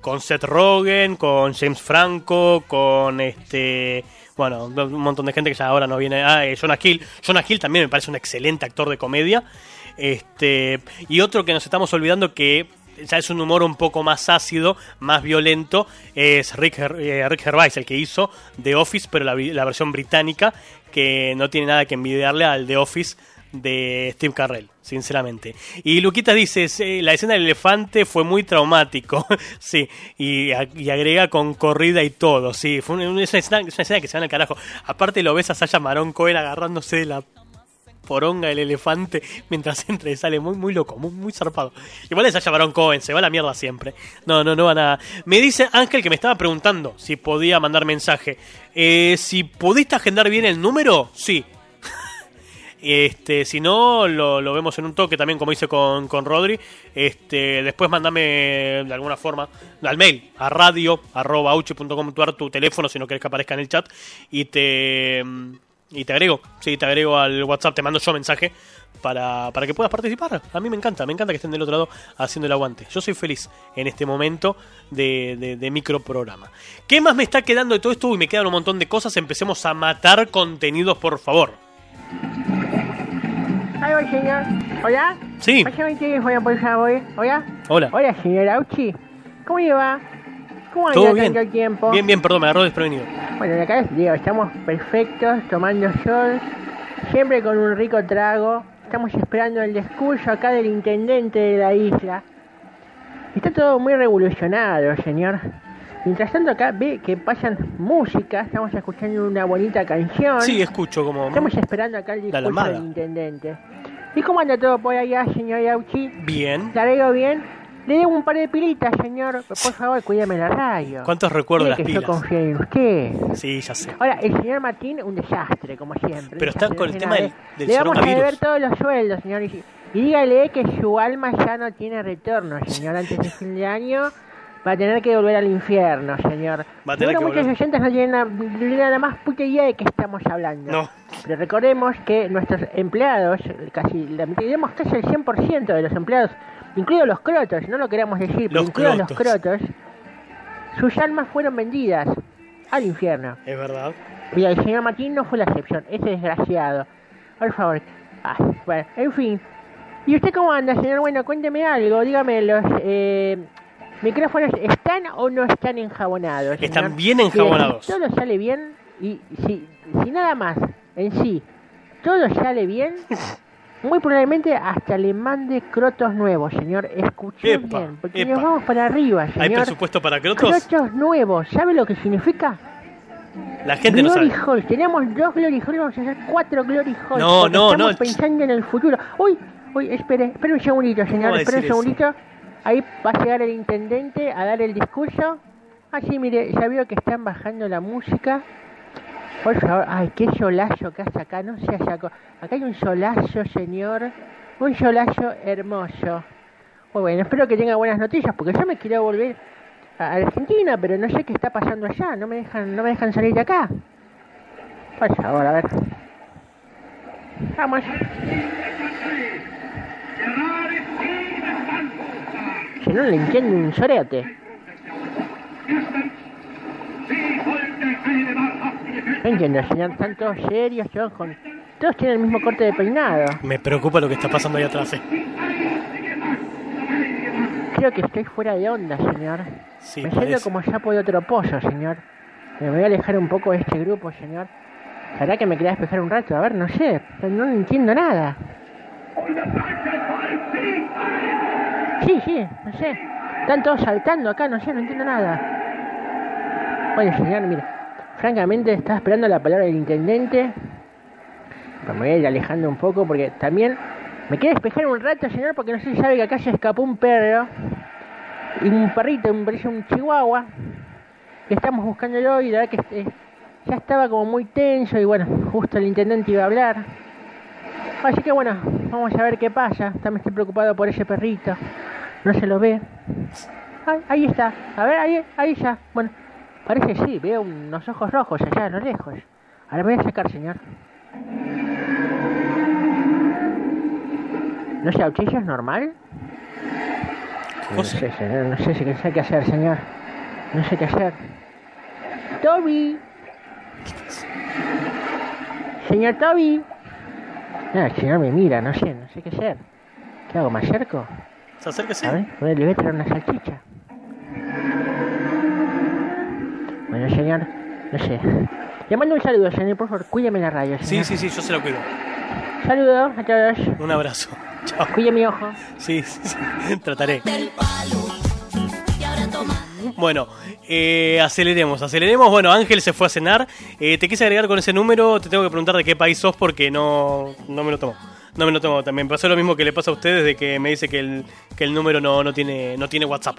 Con Seth Rogen, con James Franco, con este. Bueno, un montón de gente que ya ahora no viene. Ah, eh, Jonah Hill. Jonah Hill también me parece un excelente actor de comedia. Este. Y otro que nos estamos olvidando que ya es un humor un poco más ácido, más violento, es Rick, Ger- eh, Rick Gervais el que hizo The Office, pero la, la versión británica, que no tiene nada que envidiarle al The Office de Steve Carrell, sinceramente. Y Luquita dice, "Sí, la escena del elefante fue muy traumático, sí, y, agrega con corrida y todo, sí, fue una, escena, que se va al carajo. Aparte lo ves a Sasha Maron Cohen agarrándose de la poronga el elefante mientras entra y sale muy muy loco, muy, muy zarpado. Igual es Sasha Baron Cohen, se va la mierda siempre. No, no, no va nada. Me dice Ángel que me estaba preguntando si podía mandar mensaje. Eh, si pudiste agendar bien el número, sí. Este, si no, lo, vemos en un toque también, como hice con, con Rodri. Este, después mandame de alguna forma al mail, a radio arroba tu teléfono si no querés que aparezca en el chat. Y te, y te agrego, sí, te agrego al WhatsApp, te mando yo mensaje para, para que puedas participar. A mí me encanta, me encanta que estén del otro lado haciendo el aguante. Yo soy feliz en este momento de, de, de microprograma. ¿Qué más me está quedando de todo esto? Uy, me quedan un montón de cosas. Empecemos a matar contenidos, por favor. Voy, señor. ¿Hola? Sí. Pásame el teléfono, por favor. ¿Hola? Hola. Hola, señor Auchi. ¿Cómo le va? ¿Cómo anda ¿Todo tanto bien? tiempo? Bien, bien, perdón, me agarró desprevenido. Bueno, acá les digo, estamos perfectos, tomando sol, siempre con un rico trago. Estamos esperando el discurso acá del intendente de la isla. Está todo muy revolucionado, señor. Mientras tanto acá ve que pasan música, estamos escuchando una bonita canción. Sí, escucho como... Estamos esperando acá el discurso del intendente. ¿Y cómo anda todo por allá, señor Yauchi? Bien. ¿La veo bien? Le debo un par de pilitas, señor. Por favor, cuídame la radio. ¿Cuántos recuerdos las que yo pilas? confío en usted. Sí, ya sé. Ahora, el señor Martín, un desastre, como siempre. Pero está con el tema del- del Le vamos a deber todos los sueldos, señor. Y dígale que su alma ya no tiene retorno, señor. Antes de fin de año va a tener que volver al infierno, señor. Va a tener que muchos volver. oyentes no tienen la, no tienen la más puta idea de qué estamos hablando. No. Pero recordemos que nuestros empleados, casi, digamos casi el 100% de los empleados, incluidos los crotos, no lo queremos decir, pero incluidos los crotos. crotos, sus almas fueron vendidas al infierno. Es verdad. Y el señor Martín no fue la excepción, ese desgraciado. Por favor. Ah, bueno, en fin. ¿Y usted cómo anda, señor? Bueno, cuénteme algo. Dígame, ¿los eh, micrófonos están o no están enjabonados? señor? Están bien enjabonados. si todo sale bien y si, si nada más en sí todo sale bien, muy probablemente hasta le mande crotos nuevos, señor. Escuché Epa, bien, porque epa. nos vamos para arriba, señor. ¿Hay presupuesto para crotos? Crotos nuevos, ¿sabe lo que significa? La gente no Glory sabe. Halls, teníamos dos Glory Halls, vamos a hacer cuatro Glory Halls. No, no, estamos no. pensando en el futuro. Uy, uy, espere, espere un segundito, ¿Cómo señor, espere un eso? Ahí va a llegar el intendente a dar el discurso. Ah, sí, mire, ya veo que están bajando la música. Por favor, ay, qué solazo que hace acá, no se saco. Acá hay un solazo, señor. Un solazo hermoso. Muy bueno, espero que tenga buenas noticias, porque yo me quiero volver a Argentina, pero no sé qué está pasando allá. No me dejan, no me dejan salir de acá. Por favor, a ver. Vamos. Si no le entiendo un sorete. No entiendo, señor. Están todos serios, todos con... Todos tienen el mismo corte de peinado. Me preocupa lo que está pasando ahí atrás. eh. Creo que estoy fuera de onda, señor. Sí, me siento como sapo de otro pozo, señor. Me voy a alejar un poco de este grupo, señor. ¿Será que me quería despejar un rato? A ver, no sé. No entiendo nada. Sí, sí, no sé. Están todos saltando acá, no sé, no entiendo nada. Bueno, señor, mire. Francamente, estaba esperando la palabra del intendente. Pero me voy a ir alejando un poco porque también me quiere despejar un rato, señor, porque no sé si sabe que acá se escapó un perro. Y un perrito, me parece un chihuahua. Que estamos buscándolo y la verdad que este, ya estaba como muy tenso y bueno, justo el intendente iba a hablar. Así que bueno, vamos a ver qué pasa. También estoy preocupado por ese perrito. No se lo ve. Ay, ahí está. A ver, ahí, ahí ya. Bueno, parece sí, veo unos ojos rojos allá a lo lejos. Ahora voy a sacar, señor. ¿No sé, Auchillo es normal? No sé, señor, no sé, no sé qué hacer, señor. No sé qué hacer. Toby. Señor Toby. Ah, el señor me mira, no sé, no sé qué hacer. ¿Qué hago? ¿Me acerco? Acérquese. A ver, le voy a traer una salchicha. Bueno, señor, no sé. Le mando un saludo, señor, por favor, cuídeme la radio, Sí, señor. sí, sí, yo se lo cuido. Saludos a todos. Un abrazo. Chao. Cuide mi ojo. Sí, sí, sí. Trataré. Bueno, eh, aceleremos, aceleremos. Bueno, Ángel se fue a cenar. Eh, te quise agregar con ese número. Te tengo que preguntar de qué país sos porque no, no me lo tomo. No me lo tomo. También pasó lo mismo que le pasa a ustedes de que me dice que el, que el número no, no, tiene, no tiene WhatsApp.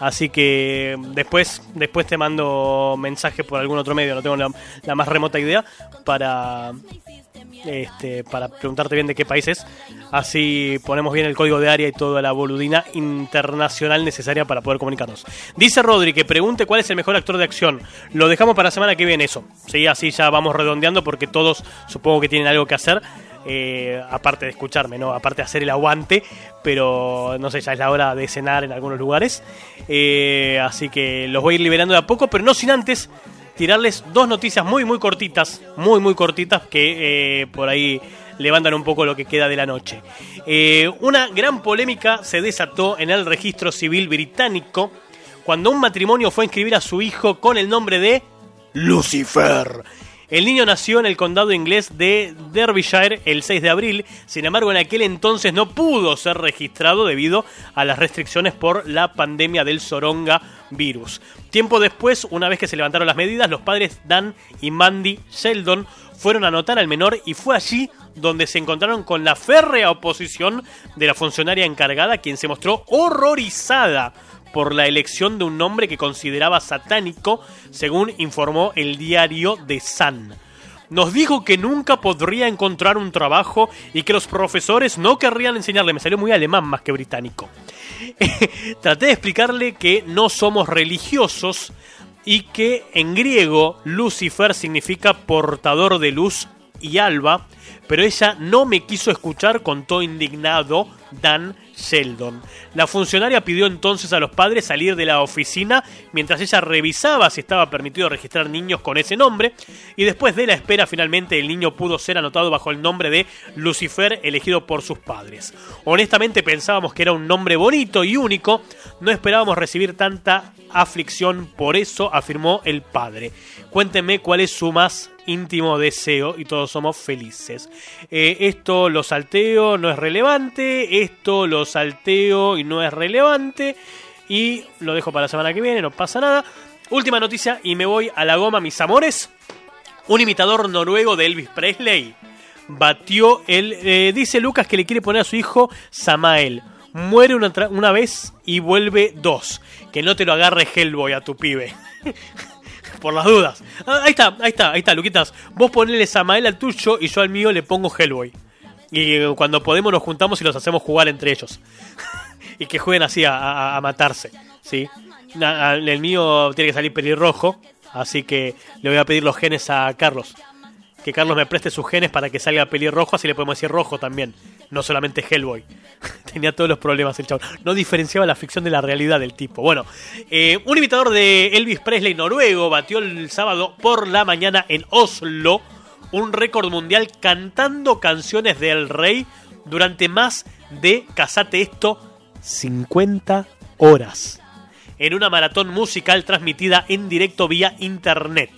Así que después, después te mando mensaje por algún otro medio. No tengo la, la más remota idea para, este, para preguntarte bien de qué país es. Así ponemos bien el código de área y toda la boludina internacional necesaria para poder comunicarnos. Dice Rodri que pregunte cuál es el mejor actor de acción. Lo dejamos para la semana que viene eso. Sí, así ya vamos redondeando porque todos supongo que tienen algo que hacer. eh, aparte de escucharme, ¿no? Aparte de hacer el aguante, pero no sé, ya es la hora de cenar en algunos lugares. Eh, así que los voy a ir liberando de a poco, pero no sin antes tirarles dos noticias muy muy cortitas, muy muy cortitas que eh, por ahí levantan un poco lo que queda de la noche. Eh, una gran polémica se desató en el registro civil británico cuando un matrimonio fue a inscribir a su hijo con el nombre de Lucifer. El niño nació en el condado inglés de Derbyshire el 6 de abril, sin embargo en aquel entonces no pudo ser registrado debido a las restricciones por la pandemia del Soronga virus. Tiempo después, una vez que se levantaron las medidas, los padres Dan y Mandy Sheldon fueron a anotar al menor y fue allí donde se encontraron con la férrea oposición de la funcionaria encargada, quien se mostró horrorizada por la elección de un nombre que consideraba satánico, según informó el diario The Sun. Nos dijo que nunca podría encontrar un trabajo y que los profesores no querrían enseñarle. Me salió muy alemán más que británico. Traté de explicarle que no somos religiosos y que en griego Lucifer significa portador de luz y alba, pero ella no me quiso escuchar, contó indignado Dan Sheldon. La funcionaria pidió entonces a los padres salir de la oficina mientras ella revisaba si estaba permitido registrar niños con ese nombre y después de la espera finalmente el niño pudo ser anotado bajo el nombre de Lucifer elegido por sus padres. Honestamente pensábamos que era un nombre bonito y único, no esperábamos recibir tanta aflicción, por eso afirmó el padre. Cuénteme cuál es su más íntimo deseo y todos somos felices. Eh, esto lo salteo, no es relevante, esto lo salteo y no es relevante y lo dejo para la semana que viene, no pasa nada. Última noticia y me voy a la goma, mis amores. Un imitador noruego de Elvis Presley batió el... eh, dice Lucas que le quiere poner a su hijo Samael. Muere una, una vez y vuelve dos. Que no te lo agarre Hellboy a tu pibe. Por las dudas. Ah, ahí está, ahí está, ahí está, Luquitas. Vos ponele Samael al tuyo y yo al mío le pongo Hellboy. Y eh, cuando podemos nos juntamos y los hacemos jugar entre ellos. y que jueguen así a, matarse. ¿sí? El mío tiene que salir pelirrojo. Así que le voy a pedir los genes a Carlos. Que Carlos me preste sus genes para que salga pelirrojo, así le podemos decir rojo también. No solamente Hellboy. Tenía todos los problemas el chavo. No diferenciaba la ficción de la realidad del tipo. Bueno, eh, un imitador de Elvis Presley noruego batió el sábado por la mañana en Oslo un récord mundial cantando canciones del rey durante más de, casate esto, 50 horas. En una maratón musical transmitida en directo vía internet.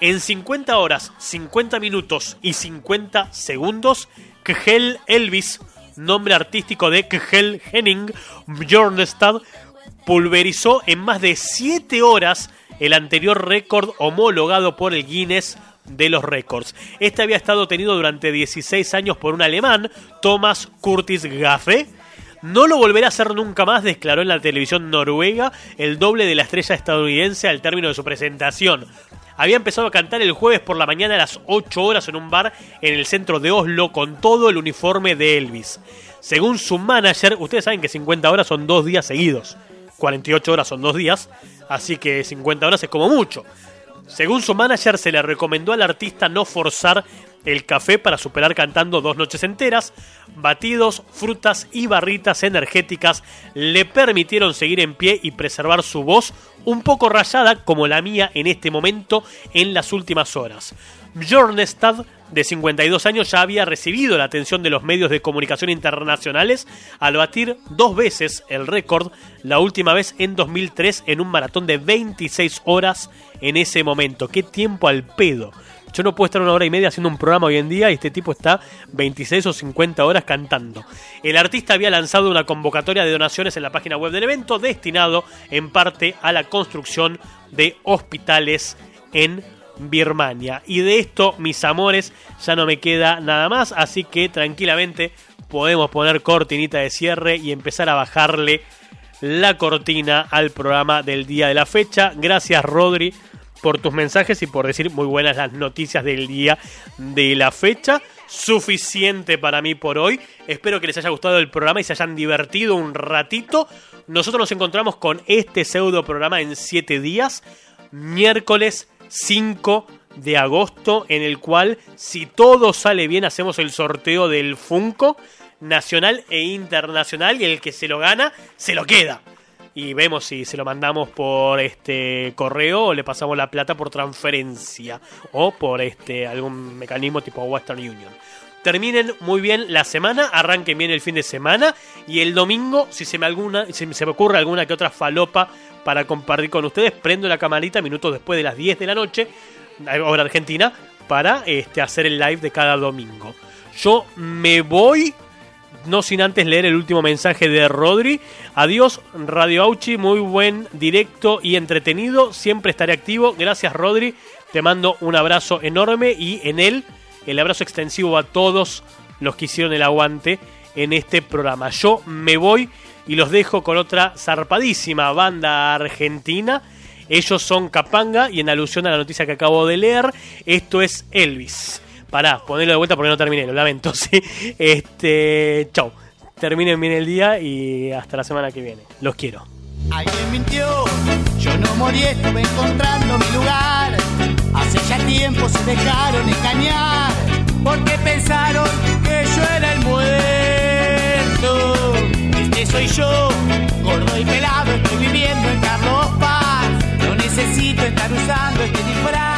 En 50 horas, 50 minutos y 50 segundos, Kjell Elvis, nombre artístico de Kjell Henning Bjornstad, pulverizó en más de 7 horas el anterior récord homologado por el Guinness de los récords. Este había estado tenido durante 16 años por un alemán, Thomas Curtis Gaffe. No lo volverá a hacer nunca más, declaró en la televisión noruega el doble de la estrella estadounidense al término de su presentación. Había empezado a cantar el jueves por la mañana a las 8 horas en un bar en el centro de Oslo con todo el uniforme de Elvis. Según su manager, ustedes saben que 50 horas son dos días seguidos. 48 horas son dos días, así que 50 horas es como mucho. Según su manager, se le recomendó al artista no forzar el café para superar cantando dos noches enteras. Batidos, frutas y barritas energéticas le permitieron seguir en pie y preservar su voz un poco rayada como la mía en este momento en las últimas horas. Bjornestad, de 52 años, ya había recibido la atención de los medios de comunicación internacionales al batir dos veces el récord, la última vez en 2003 en un maratón de 26 horas en ese momento. ¡Qué tiempo al pedo! Yo no puedo estar una hora y media haciendo un programa hoy en día y este tipo está 26 o 50 horas cantando. El artista había lanzado una convocatoria de donaciones en la página web del evento destinado en parte a la construcción de hospitales en Birmania. Y de esto, mis amores, ya no me queda nada más, así que tranquilamente podemos poner cortinita de cierre y empezar a bajarle la cortina al programa del día de la fecha. Gracias Rodri por tus mensajes y por decir muy buenas las noticias del día de la fecha. Suficiente para mí por hoy. Espero que les haya gustado el programa y se hayan divertido un ratito. Nosotros nos encontramos con este pseudo programa en 7 días. Miércoles 5 de agosto, en el cual, si todo sale bien, hacemos el sorteo del Funko nacional e internacional y el que se lo gana, se lo queda. Y vemos si se lo mandamos por este correo o le pasamos la plata por transferencia o por este algún mecanismo tipo Western Union. Terminen muy bien la semana, arranquen bien el fin de semana y el domingo, si se me, alguna, si se me ocurre alguna que otra falopa para compartir con ustedes, prendo la camarita minutos después de las 10 de la noche, hora argentina, para este, hacer el live de cada domingo. Yo me voy, no sin antes leer el último mensaje de Rodri. Adiós, Radio Auchi, muy buen directo y entretenido, siempre estaré activo. Gracias, Rodri, te mando un abrazo enorme y en él el abrazo extensivo a todos los que hicieron el aguante en este programa. Yo me voy y los dejo con otra zarpadísima banda argentina. Ellos son Capanga y en alusión a la noticia que acabo de leer, esto es Elvis. Pará, ponerlo de vuelta porque no terminé, lo lamento, sí. Este, chau. Terminen bien el día y hasta la semana que viene. Los quiero. Alguien mintió, yo no morí, estuve encontrando mi lugar. Hace ya tiempo se dejaron engañar, porque pensaron que yo era el muerto. Este soy yo, gordo y pelado, estoy viviendo en Carlos Paz. No necesito estar usando este disfraz,